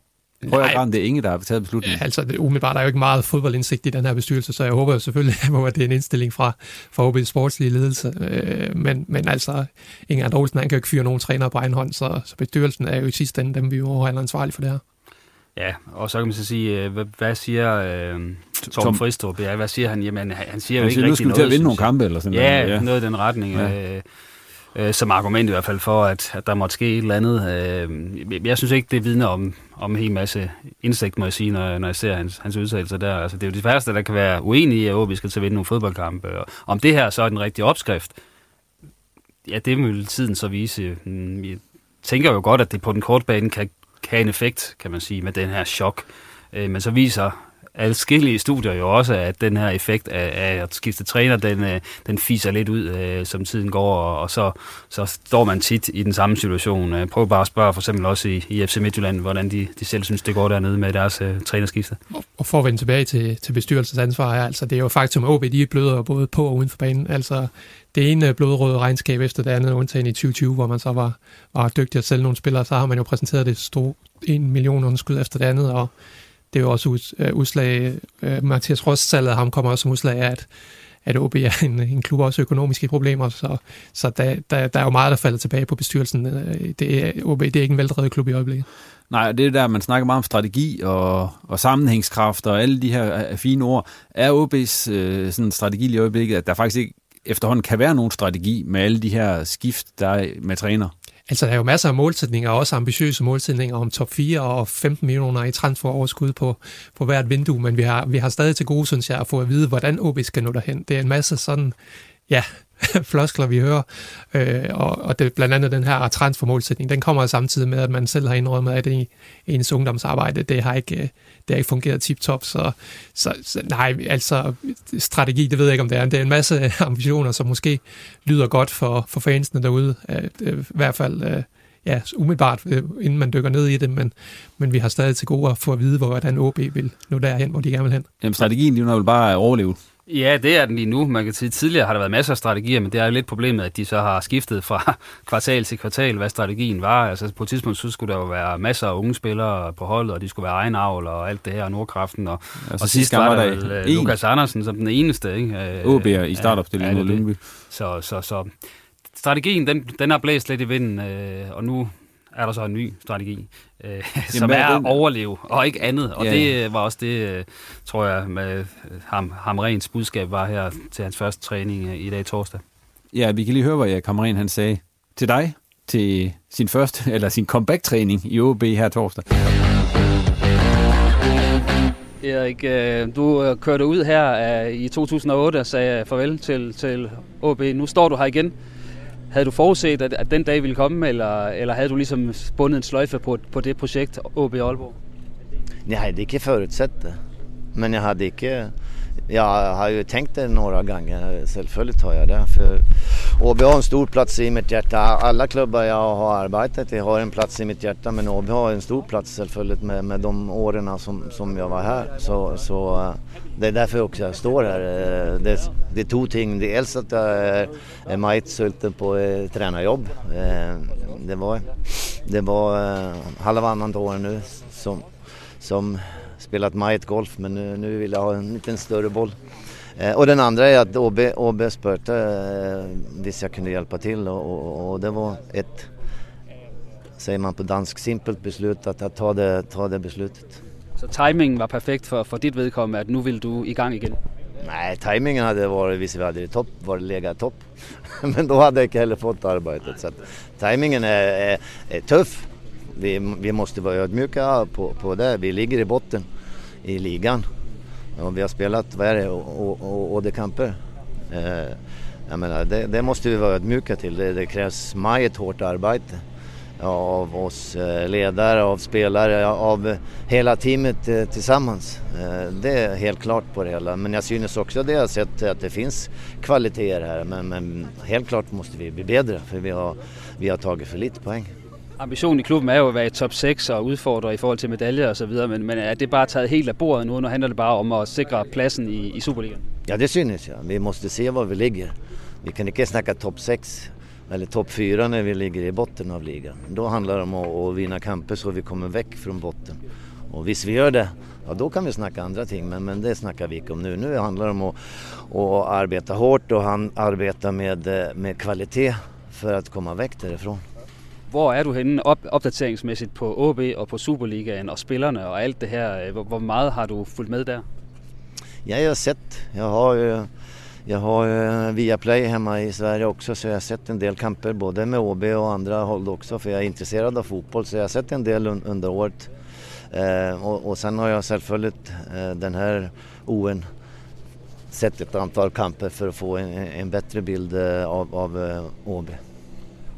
Højere grad det er Inge, der har taget beslutningen. Ja, altså, det, umiddelbart er jo ikke meget fodboldindsigt i den her bestyrelse, så jeg håber selvfølgelig, at det er en indstilling fra, fra OB's sportslige ledelse. Øh, men, men altså, Inge Andolsen, han kan jo ikke fyre nogen træner på egen hånd, så, så bestyrelsen er jo i sidste ende dem, vi jo er ansvarlige for det her. Ja, og så kan man så sige, øh, hvad, hvad siger øh, Tom, Tom Fristrup? Ja, hvad siger han? Jamen, han siger jo ikke siger, rigtig noget. Nu skal vi til at vinde nogle kampe, eller sådan ja, noget. Ja, noget i den retning. Ja. Øh, øh, som argument i hvert fald for, at, at der måtte ske et eller andet. Øh, jeg synes ikke, det vidner om, om en hel masse indsigt, må jeg sige, når, når jeg ser hans, hans udtalelser der. Altså, det er jo de færreste, der kan være uenige i, at vi skal til at vinde nogle fodboldkampe. Og om det her så er den rigtige opskrift, ja, det vil tiden så vise. Mm, jeg tænker jo godt, at det på den korte bane kan, kan have en effekt, kan man sige, med den her chok. Øh, men så viser adskillige studier jo også, at den her effekt af, af at skifte træner, den, øh, den fiser lidt ud, øh, som tiden går, og, og så, så står man tit i den samme situation. Øh, prøv bare at spørge for eksempel også i, i FC Midtjylland, hvordan de, de selv synes, det går dernede med deres øh, trænerskifte. Og for at vende tilbage til, til bestyrelsens ansvar, altså det er jo faktisk, at OB de bløder både på og uden for banen. Altså det ene øh, blodrøde regnskab efter det andet, undtagen i 2020, hvor man så var, var dygtig at sælge nogle spillere, så har man jo præsenteret det store 1 million underskud efter det andet, og det er jo også ud, øh, udslag, uh, Mathias Ross salget ham kommer også som udslag af, at, at OB er en, en klub også økonomiske problemer, så, så der, der, der er jo meget, der falder tilbage på bestyrelsen. Øh, det er, OB det er ikke en veldrevet klub i øjeblikket. Nej, det er der, man snakker meget om strategi og, og sammenhængskraft og alle de her fine ord. Er OB's øh, sådan strategi i øjeblikket, at der faktisk ikke efterhånden kan være nogen strategi med alle de her skift, der er med træner? Altså, der er jo masser af målsætninger, også ambitiøse målsætninger om top 4 og 15 millioner i transferoverskud på, på hvert vindue, men vi har, vi har stadig til gode, synes jeg, at få at vide, hvordan OB skal nå derhen. Det er en masse sådan, ja, floskler, vi hører, øh, og, og det, blandt andet den her transformålsætning, den kommer samtidig med, at man selv har indrømmet, at det i ens ungdomsarbejde, det har ikke, øh, det har ikke fungeret tip-top, så, så, så nej, altså strategi, det ved jeg ikke, om det er. Det er en masse ambitioner, som måske lyder godt for, for fansene derude, at, øh, i hvert fald øh, ja, umiddelbart, øh, inden man dykker ned i det, men, men vi har stadig til gode at få at vide, hvordan OB vil nå derhen, hvor de gerne vil hen. Jamen strategien de vil er vel bare at overleve Ja, det er den lige nu. Man kan sige, tidligere har der været masser af strategier, men det er jo lidt problemet, at de så har skiftet fra kvartal til kvartal, hvad strategien var. Altså på et tidspunkt så skulle der jo være masser af unge spillere på holdet, og de skulle være egenavl og alt det her, Nordkraften. Og, ja, og sidst var der, der vel, Lukas Andersen som den eneste. Ikke? OB'er i startopstillingen mod Lyngby. Så, så, så strategien, den, den har blæst lidt i vinden, øh, og nu er der så en ny strategi, øh, som er at overleve, og ikke andet. Og ja. det var også det, øh, tror jeg, med ham, ham rens budskab var her til hans første træning øh, i dag torsdag. Ja, vi kan lige høre, hvad jeg Kammerin han sagde til dig til sin første, eller sin comeback-træning i OB her torsdag. Erik, øh, du kørte ud her i 2008 og sagde farvel til, til OB. Nu står du her igen. Havde du forudset, at, at den dag ville komme, eller, eller havde du ligesom bundet en sløjfe på, på det projekt, OB Aalborg? Jeg havde ikke forudsat det. Men jeg havde ikke... Jag har ju tänkt det några gånger, selvfølgelig har jag det. För OB har en stor plats i mitt hjärta. Alla klubbar jag har arbetat i har en plats i mitt hjärta men OB har en stor plats självfallet med, med de åren som, som jag var här. Så, så eh, det är därför också jag står här. Eh, det, det är två ting. Dels att jag är, är majtsulten på eh, tränarjobb. Eh, det var, det var halvannat år nu som som spelat Majet Golf men nu, nu vill jag ha en liten större boll. Eh, och den andra är att OB, OB spurte eh, visst jag kunde hjälpa till och, och, och, det var ett, säger man på dansk, simpelt beslut att, att ta, det, ta det beslutet. Så timingen var perfekt for, for dit vedkommende, at nu vil du i gang igen? Nej, timingen hade varit, hvis vi hade i topp, varit legat i topp. Men då hade jag inte heller fått arbetet. Så att, timingen är, är, är tuff. Vi, vi måste vara ödmjuka på, på det. Vi ligger i botten i ligan. Och vi har spelat, vad är det, Ådekamper. Eh, jag menar, det, det, måste vi vara ödmjuka till. Det, det krävs ett hårt arbete av oss eh, ledare, av spelare, av hela teamet eh, tillsammans. Eh, det är helt klart på det hela. Men jag synes också det jag sett att det finns kvaliteter här. Men, men helt klart måste vi bli bättre för vi har, vi har tagit för lite poäng. Ambitionen i klubben er jo at være i top 6 og udfordre i forhold til medaljer og så videre, men, men er det bare taget helt af bordet nu? Nu handler det bare om at sikre pladsen i, i Superligaen. Ja, det synes jeg. Vi måste se hvor vi ligger. Vi kan ikke snakke top 6 eller topp 4 när vi ligger i botten av ligan. Då handlar det om att, vinna kamper så vi kommer väck från botten. Och visst vi gör det, ja då kan vi snacka andra ting men, men det snackar vi inte om nu. Nu handlar det om att, att arbeta hårt och han arbeta med, eh, med kvalitet för att komma väck därifrån. Hvor er du henne op, opdateringsmæssigt på OB og på Superligaen og spillerne og alt det her? Hvor, hvor meget har du fulgt med der? Ja, jag har sett. Jag har ju jag har eh, Viaplay hemma i Sverige också så jag har sett en del kamper både med OB och andra håll också för jag är intresserad av fotboll så jag har sett en del un under året. Eh, och, och sen har jag självföljt eh, den här ON sett ett antal kamper för att få en, en bättre bild eh, av, av eh, OB.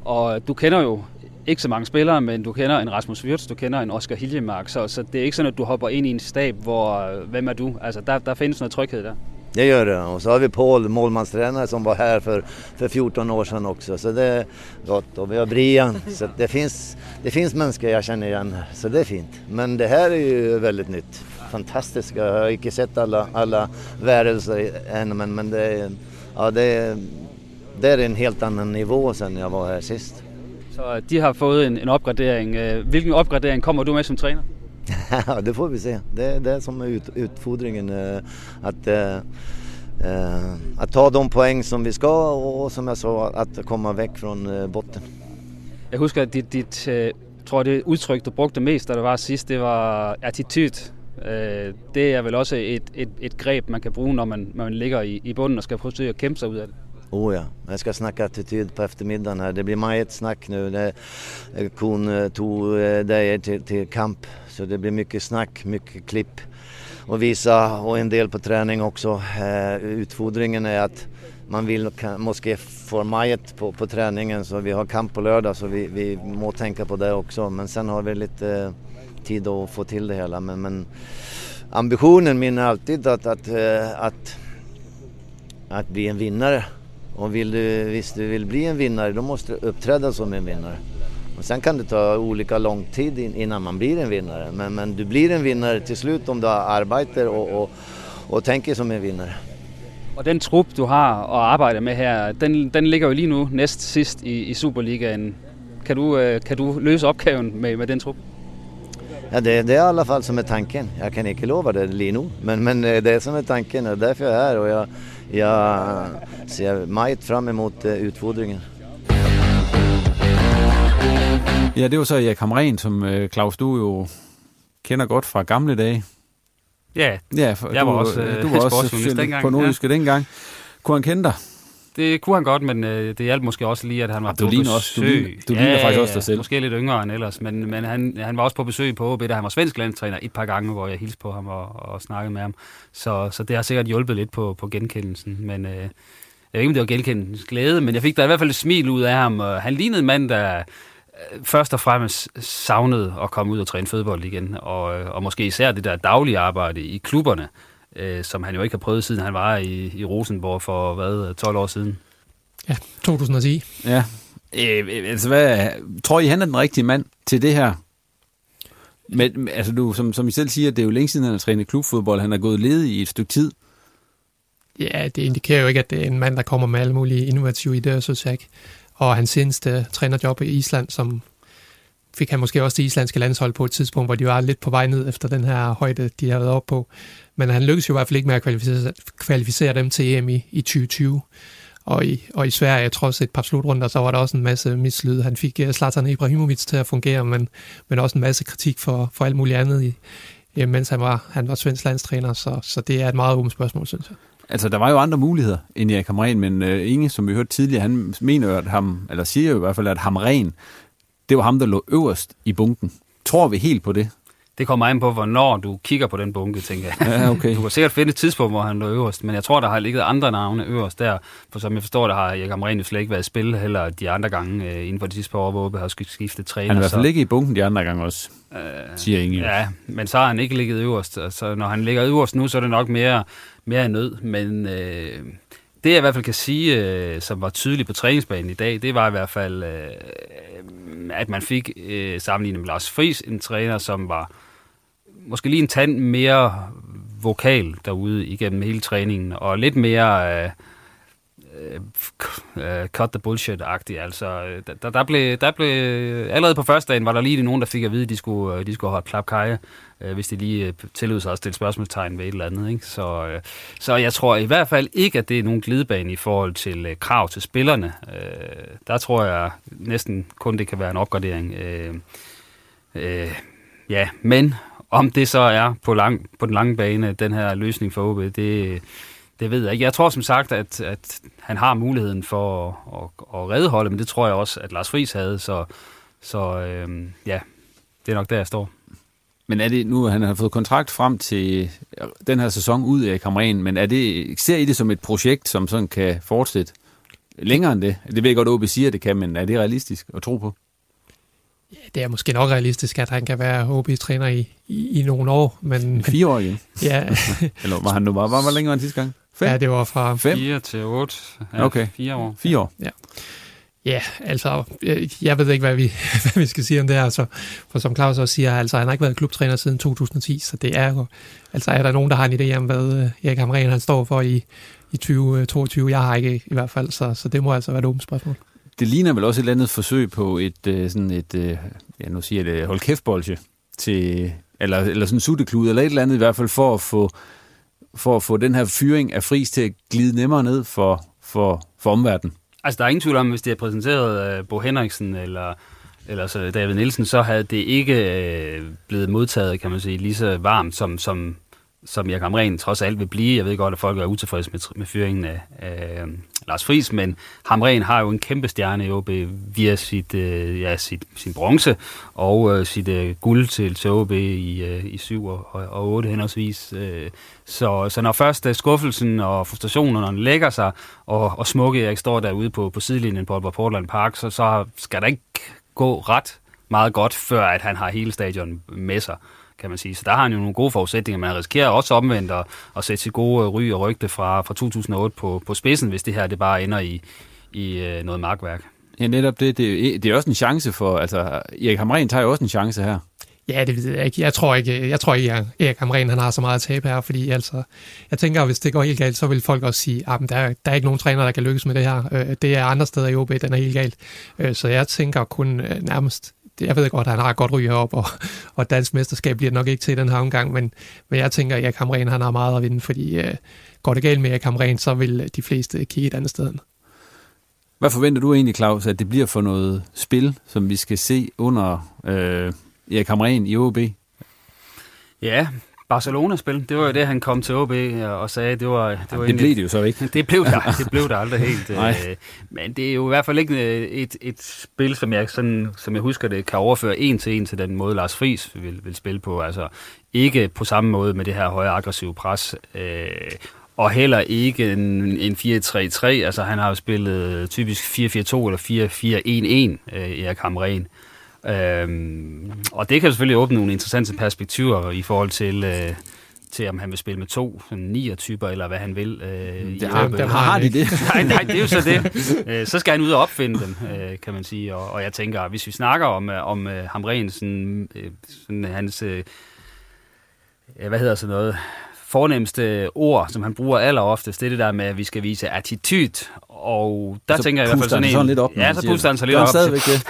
Og du kender jo ikke så mange spillere, men du kender en Rasmus Wirtz, du kender en Oscar Hiljemark, så, så det er ikke sådan, at du hopper ind i en stab, hvor, øh, hvem er du? Altså, der, der findes noget tryghed der. Det gör det. Och så har vi Paul, målmanstränare som var här för, för 14 år sedan också. Så det är gott. Och vi har Brian. Så det finns, det finns människor jag känner igen. Så det är fint. Men det här är ju väldigt nytt. Fantastiskt. Jag har inte sett alla, alla varelser än men, men det, ja, det, det är en helt annan nivå sen jag var här sist. Så de har fået en, en opgradering. Hvilken opgradering kommer du med som træner? Ja, det får vi se. Det det som är ut, utfordringen. Att, eh, eh, att ta de poäng som vi ska och som jag sa, att komma væk från botten. Jeg husker, at dit, dit tror det udtryk, du brugte mest, da det var sidst, det var attitude. Det er vel også et, et, et greb, man kan bruge, når man, man ligger i, i bunden og skal forsøge at kæmpe sig ud af det. Oh ja, jag ska snacka attityd på eftermiddagen här. Det blir majet snack nu. Det, eh, kon eh, tog eh, dig till, till kamp så det blir mycket snack, mycket klipp och visa och en del på träning också. Eh, är att man vill måste få majet på, på träningen så vi har kamp på lördag så vi, vi må tänka på det också. Men sen har vi lite tid att få till det hela. Men, men ambitionen min är alltid att, att, att, att, att bli en vinnare. Och vill du, visst du vill bli en vinnare då måste du uppträda som en vinnare. Och sen kan det ta olika lång tid innan man blir en vinnare. Men, men du blir en vinnare till slut om du arbetar och, och, och tänker som en vinnare. Og den trup, du har og arbejder med her, den, den ligger jo lige nu næst sidst i, i Superligaen. Kan du, øh, kan du løse opgaven med, med den trup? Ja, det, det är i alla fall som är tanken. Jag kan inte lova det lige nu, men, men eh, det är som är tanken och därför jag är här och jag, jag ser meget fram emot eh, utfordringen. Ja, det var så Erik Hamren, som øh, Claus, du jo kender godt fra gamle dage. Ja, ja for, jeg du, var også, du var også dengang. på Nordjyske ja. dengang. Kunne han kende dig? Det kunne han godt, men øh, det hjalp måske også lige, at han var du på besøg. Også, du ligner, du ligner ja, faktisk også dig selv. Måske lidt yngre end ellers, men, men han, han var også på besøg på OB, da han var svensk landstræner et par gange, hvor jeg hilste på ham og, og snakkede med ham. Så, så det har sikkert hjulpet lidt på, på genkendelsen. Men øh, jeg ved ikke, om det var genkendelsens glæde, men jeg fik da i hvert fald et smil ud af ham. Han lignede en mand, der Øh, først og fremmest savnet at komme ud og træne fodbold igen, og, øh, og måske især det der daglige arbejde i klubberne, øh, som han jo ikke har prøvet, siden han var i, i Rosenborg for, hvad, 12 år siden. Ja, 2010. Ja. Øh, altså, hvad, tror I, han er den rigtige mand til det her? Men, altså, du, som, som I selv siger, det er jo længe siden, han har trænet klubfodbold. Han har gået ledig i et stykke tid. Ja, det indikerer jo ikke, at det er en mand, der kommer med alle mulige innovative idéer, jeg ikke og hans seneste trænerjob i Island som fik han måske også det islandske landshold på et tidspunkt, hvor de var lidt på vej ned efter den her højde, de havde været op på. Men han lykkedes jo i hvert fald ikke med at kvalificere, kvalificere dem til EM i, i 2020. Og i, og i Sverige, trods et par slutrunder, så var der også en masse mislyd. Han fik øh, Zlatan Ibrahimovic til at fungere, men, men også en masse kritik for, for alt muligt andet, i, mens han var, han var svensk landstræner. Så, så det er et meget åbent spørgsmål, synes jeg. Altså, der var jo andre muligheder end Erik Hamren, men øh, uh, Inge, som vi hørte tidligere, han mener jo, at ham, eller siger jo i hvert fald, at Hamren, det var ham, der lå øverst i bunken. Tror vi helt på det? Det kommer an på, hvornår du kigger på den bunke, tænker jeg. Ja, okay. Du kan sikkert finde et tidspunkt, hvor han lå øverst, men jeg tror, der har ligget andre navne øverst der. For som jeg forstår, der har Erik Amren slet ikke været i spil, heller de andre gange øh, inden for de sidste par år, hvor vi har skiftet træner. Han har i hvert fald ligget i bunken de andre gange også, øh, siger Inge. Ja, men så har han ikke ligget øverst. Så når han ligger øverst nu, så er det nok mere, mere nød. Men øh, det jeg i hvert fald kan sige, øh, som var tydeligt på træningsbanen i dag, det var i hvert fald, øh, at man fik øh, sammenlignet med Lars Friis, en træner, som var måske lige en tand mere vokal derude igennem hele træningen, og lidt mere øh, Øh, øh, cut the bullshit-agtig. Altså, øh, der, der, blev, der blev, allerede på første dagen var der lige nogen, der fik at vide, at de skulle, øh, de skulle holde klapkaje, øh, hvis de lige tillod sig at stille spørgsmålstegn ved et eller andet. Ikke? Så, øh, så jeg tror i hvert fald ikke, at det er nogen glidebane i forhold til øh, krav til spillerne. Øh, der tror jeg næsten kun, det kan være en opgradering. Øh, øh, ja, men om det så er på, lang, på den lange bane, den her løsning for OB, det, det ved jeg ikke. Jeg tror som sagt, at, at han har muligheden for at, at, at redde holdet, men det tror jeg også, at Lars Friis havde, så, så øhm, ja, det er nok der, jeg står. Men er det nu, han har fået kontrakt frem til den her sæson ud af Kamren, men er det, ser I det som et projekt, som sådan kan fortsætte længere end det? Det ved jeg godt, at OB siger, at det kan, men er det realistisk at tro på? Ja, det er måske nok realistisk, at han kan være OB-træner i, i, i nogle år. Men, Fire år igen? Ja. Eller var han nu bare, var, var længere end sidste gang? Fem? Ja, det var fra... Fem? Fire til otte. Ja, okay. Fire år. Fire år? Ja. Ja, altså, jeg ved ikke, hvad vi, hvad vi skal sige om det her. Altså, for som Claus også siger, altså, han har ikke været klubtræner siden 2010, så det er jo... Altså, er der nogen, der har en idé om, hvad øh, Erik Hamren han står for i, i 2022? Jeg har ikke i hvert fald, så, så det må altså være et åbent spørgsmål det ligner vel også et eller andet forsøg på et, øh, sådan et øh, ja, nu siger jeg det, hold kæft til, eller, eller sådan en sutteklud, eller et eller andet i hvert fald, for at få, for at få den her fyring af fris til at glide nemmere ned for, for, for omverdenen. Altså, der er ingen tvivl om, hvis det er præsenteret uh, Bo Henriksen eller, eller så David Nielsen, så havde det ikke øh, blevet modtaget, kan man sige, lige så varmt, som, som som jeg Ren trods alt vil blive. Jeg ved godt, at folk er utilfredse med, med fyringen af, af Lars Friis, men Hamren har jo en kæmpe stjerne i OB via sit, øh, ja, sit, sin bronze og øh, sit øh, guld til, til OB i, øh, i 7 og, og 8 henholdsvis. Øh, så, så når først øh, skuffelsen og frustrationen lægger sig, og, og Smukke Erik står derude på, på sidelinjen på Portland Park, så, så skal der ikke gå ret meget godt, før at han har hele stadion med sig kan man sige. Så der har han jo nogle gode forudsætninger, men han risikerer også omvendt at, at sætte sit gode ry og rygte fra, fra 2008 på, på spidsen, hvis det her det bare ender i, i øh, noget markværk. Ja, netop det. Det, det er også en chance for, altså Erik Hamren tager jo også en chance her. Ja, det ved jeg ikke. Jeg tror ikke, jeg tror ikke at Erik Hamren han har så meget at tabe her, fordi altså, jeg tænker, at hvis det går helt galt, så vil folk også sige, at ah, der, der er ikke nogen træner, der kan lykkes med det her. Øh, det er andre steder i OB, den er helt galt. Øh, så jeg tænker kun nærmest jeg ved godt, at han har godt ryg heroppe, og, og dansk mesterskab bliver nok ikke til den her omgang, men, men jeg tænker, at Erik Hamren han har meget at vinde, fordi øh, går det galt med Erik Hamren, så vil de fleste kigge et andet sted. Hvad forventer du egentlig, Claus, at det bliver for noget spil, som vi skal se under øh, Erik Hamren i OB? Ja, Barcelona-spil, det var jo det, han kom til OB og sagde, det var... Det, var det blev det jo så ikke. Det blev der, det blev der aldrig helt. øh, men det er jo i hvert fald ikke øh, et, et spil, som jeg, sådan, som jeg husker det, kan overføre en til en til den måde, Lars Friis vil, vil spille på. Altså ikke på samme måde med det her høje aggressive pres. Øh, og heller ikke en, en 4-3-3. Altså han har jo spillet typisk 4-4-2 eller 4-4-1-1 øh, Erik Hamren. Øhm, og det kan selvfølgelig åbne nogle interessante perspektiver i forhold til... Øh, til om han vil spille med to nier-typer, eller hvad han vil. Øh, det har, der har de det. nej, nej, det er jo så det. Øh, så skal han ud og opfinde dem, øh, kan man sige. Og, og jeg tænker, hvis vi snakker om, øh, om øh, Hamren, sådan, øh, sådan hans... Øh, hvad hedder sådan noget? fornemmeste ord, som han bruger alleroftest, det er det der med, at vi skal vise attitude. Og der så tænker jeg i hvert fald sådan en... sådan lidt op, Ja, så puster han sig lidt op. Stadigvæk det.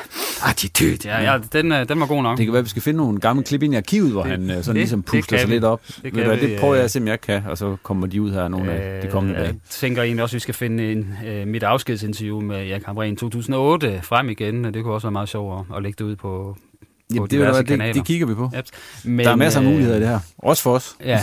Attitude, ja, ja den, øh, den var god nok. Det kan være, at vi skal finde nogle gamle klip ind i arkivet, hvor det, han øh, sådan det, ligesom puster sig vi. lidt op. Det, kan vi, det prøver jeg at se, om jeg kan, og så kommer de ud her nogle øh, af de kommende dage. Jeg tænker egentlig også, at vi skal finde en, øh, mit afskedsinterview med Erik Hamren 2008 frem igen, og det kunne også være meget sjovt at, at lægge det ud på, Jamen, det, er, det, det kigger vi på. Yep. Men, der er masser af muligheder i det her. Også for os. Ja,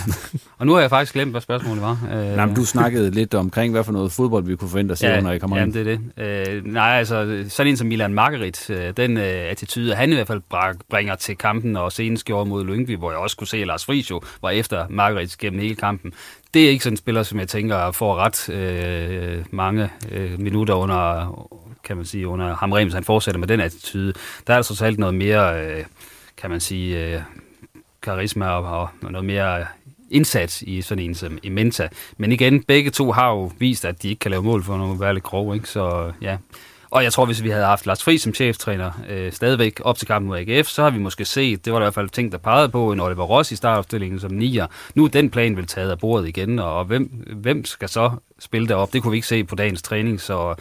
og nu har jeg faktisk glemt, hvad spørgsmålet var. Nej, men du snakkede lidt omkring, hvad for noget fodbold vi kunne forvente at se, ja, når I kommer ind. Ja, det er det. Uh, nej, altså, sådan en som Milan Margarit, uh, den uh, attitude, han i hvert fald bringer til kampen, og senest gjorde mod Lyngby, hvor jeg også kunne se, at Lars Friis jo var efter Margarit gennem hele kampen. Det er ikke sådan en spiller, som jeg tænker får ret uh, mange uh, minutter under kan man sige, under Hamrem, hvis han fortsætter med den attitude, der er der så alt noget mere, øh, kan man sige, øh, karisma og, og noget mere øh, indsats i sådan en som Imenta. Men igen, begge to har jo vist, at de ikke kan lave mål for noget være lidt grov, ikke? Så ja. Og jeg tror, hvis vi havde haft Lars Friis som cheftræner øh, stadigvæk op til kampen mod AGF, så har vi måske set, det var der i hvert fald ting, der pegede på, en Oliver Ross i startopstillingen som nier. Nu er den plan vel taget af bordet igen, og hvem, hvem skal så spille derop? Det kunne vi ikke se på dagens træning, så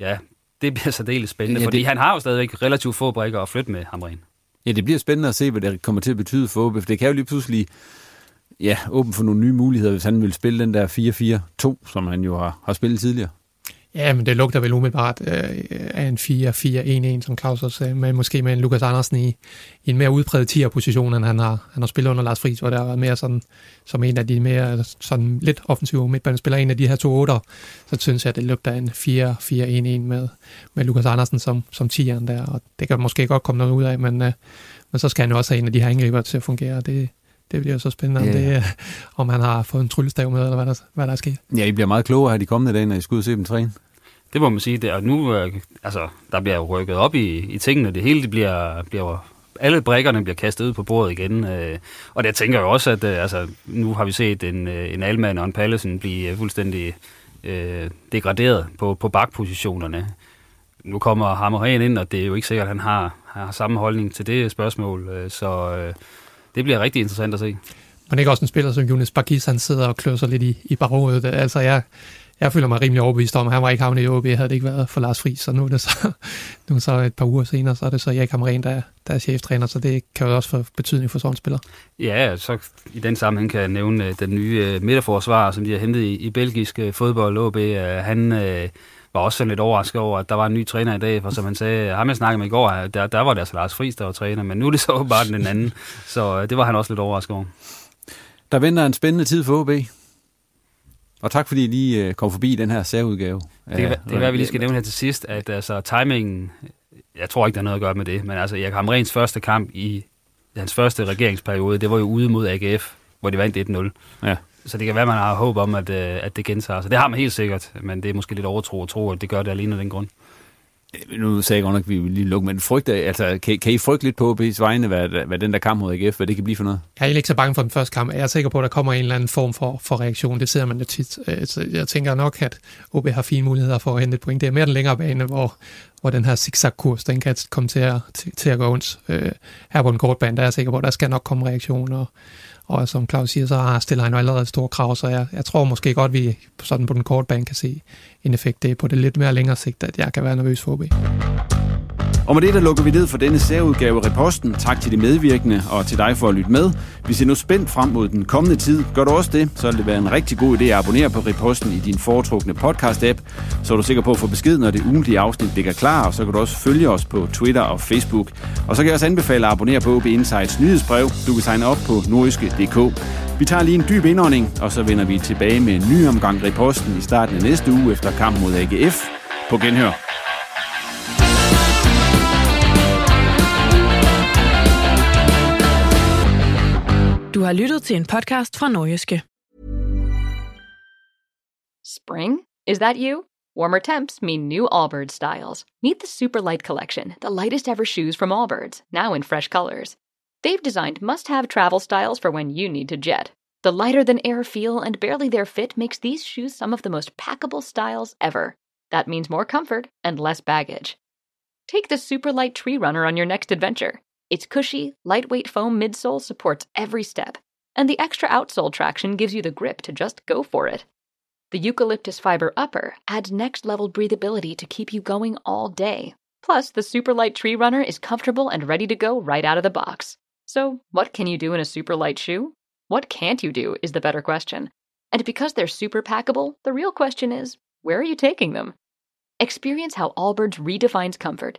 ja, det bliver så delt spændende, ja, fordi det... han har jo stadigvæk relativt få brækker at flytte med Hamren. Ja, det bliver spændende at se, hvad det kommer til at betyde for OB, for det kan jo lige pludselig ja, åbne for nogle nye muligheder, hvis han vil spille den der 4-4-2, som han jo har, har spillet tidligere. Ja, men det lugter vel umiddelbart øh, af en 4-4-1-1, som Claus også sagde, men måske med en Lukas Andersen i, i en mere udpræget 10'er-position, end han har, han har spillet under Lars Friis, hvor der har været mere sådan, som en af de mere sådan lidt offensive midtbanespillere, en af de her to 8'er, så synes jeg, at det lugter af en 4-4-1-1 med, med Lukas Andersen som, som 10'eren der, og det kan måske godt komme noget ud af, men, øh, men så skal han jo også have en af de her angriber til at fungere, det, det bliver så spændende, yeah. om, det, om han har fået en tryllestav med, eller hvad der, hvad der er sket. Ja, I bliver meget klogere her de kommende dage, når I skal ud og se dem træne. Det må man sige. Det, og nu, øh, altså, der bliver jo rykket op i, i tingene. Det hele det bliver, bliver alle brækkerne bliver kastet ud på bordet igen. Øh, og det tænker jeg også, at øh, altså, nu har vi set en, en Alman og en Pallesen blive fuldstændig øh, degraderet på, på bakpositionerne. Nu kommer Hammerhen ind, og det er jo ikke sikkert, at han har, har samme holdning til det spørgsmål. Øh, så øh, det bliver rigtig interessant at se. Men ikke også en spiller som Jonas Bakis, han sidder og klør sig lidt i, i baghovedet. Altså, jeg, jeg føler mig rimelig overbevist om, at han var ikke havnet i OB, havde det ikke været for Lars Friis, så nu er det så, nu er så et par uger senere, så er det så Erik Hamren, der, der er cheftræner, så det kan jo også få betydning for sådan en spiller. Ja, så i den sammenhæng kan jeg nævne øh, den nye øh, midterforsvar, som de har hentet i, i belgisk øh, fodbold, OB, han var også lidt overrasket over, at der var en ny træner i dag, for som han sagde, ham jeg snakkede med i går, der, der var det altså Lars Friis, der var træner, men nu er det så bare den anden, så det var han også lidt overrasket over. Der venter en spændende tid for OB. Og tak fordi I lige øh, kom forbi den her særudgave. Det kan, det være, at vi lige skal nævne her til sidst, at altså, timingen, jeg tror ikke, der er noget at gøre med det, men altså, Erik Hamrens første kamp i hans første regeringsperiode, det var jo ude mod AGF, hvor de vandt 1-0. Ja. Så det kan være, man har håb om, at, øh, at det gentager sig. Det har man helt sikkert, men det er måske lidt overtro at tro, at det gør det alene af den grund. Nu sagde jeg godt nok, at vi vil lige lukke, men frygte, altså, kan, kan I frygte lidt på OB's vegne, hvad, hvad den der kamp mod AGF, hvad det kan blive for noget? Jeg er ikke så bange for den første kamp. Jeg er sikker på, at der kommer en eller anden form for, for reaktion. Det ser man jo tit. Øh, så jeg tænker nok, at OB har fine muligheder for at hente et point. Det er mere den længere bane, hvor, hvor den her zigzag-kurs, den kan komme til at, til, til at gå ondt. Øh, her på den korte bane, der er jeg sikker på, at der skal nok komme reaktioner. Og og som Claus siger, så har stiller han jo allerede store krav, så jeg, jeg tror måske godt, vi sådan på den korte bane kan se en effekt. Det er på det lidt mere længere sigt, at jeg kan være nervøs for OB. Og med det, der lukker vi ned for denne særudgave af Reposten. Tak til de medvirkende og til dig for at lytte med. Vi ser nu spændt frem mod den kommende tid. Gør du også det, så vil det være en rigtig god idé at abonnere på Reposten i din foretrukne podcast-app, så er du sikker på at få besked, når det ugentlige afsnit ligger klar, og så kan du også følge os på Twitter og Facebook. Og så kan jeg også anbefale at abonnere på OB Insights nyhedsbrev. Du kan tegne op på nordiske.dk. Vi tager lige en dyb indånding, og så vender vi tilbage med en ny omgang Reposten i starten af næste uge efter kampen mod AGF. På genhør. Har lyttet til en podcast fra Nordjyske. Spring? Is that you? Warmer temps mean new Allbirds styles. Meet the Superlight Collection, the lightest ever shoes from Allbirds, now in fresh colors. They've designed must have travel styles for when you need to jet. The lighter than air feel and barely there fit makes these shoes some of the most packable styles ever. That means more comfort and less baggage. Take the Superlight Tree Runner on your next adventure. Its cushy, lightweight foam midsole supports every step, and the extra outsole traction gives you the grip to just go for it. The eucalyptus fiber upper adds next level breathability to keep you going all day. Plus, the Superlight Tree Runner is comfortable and ready to go right out of the box. So, what can you do in a super light shoe? What can't you do is the better question. And because they're super packable, the real question is where are you taking them? Experience how Allbirds redefines comfort.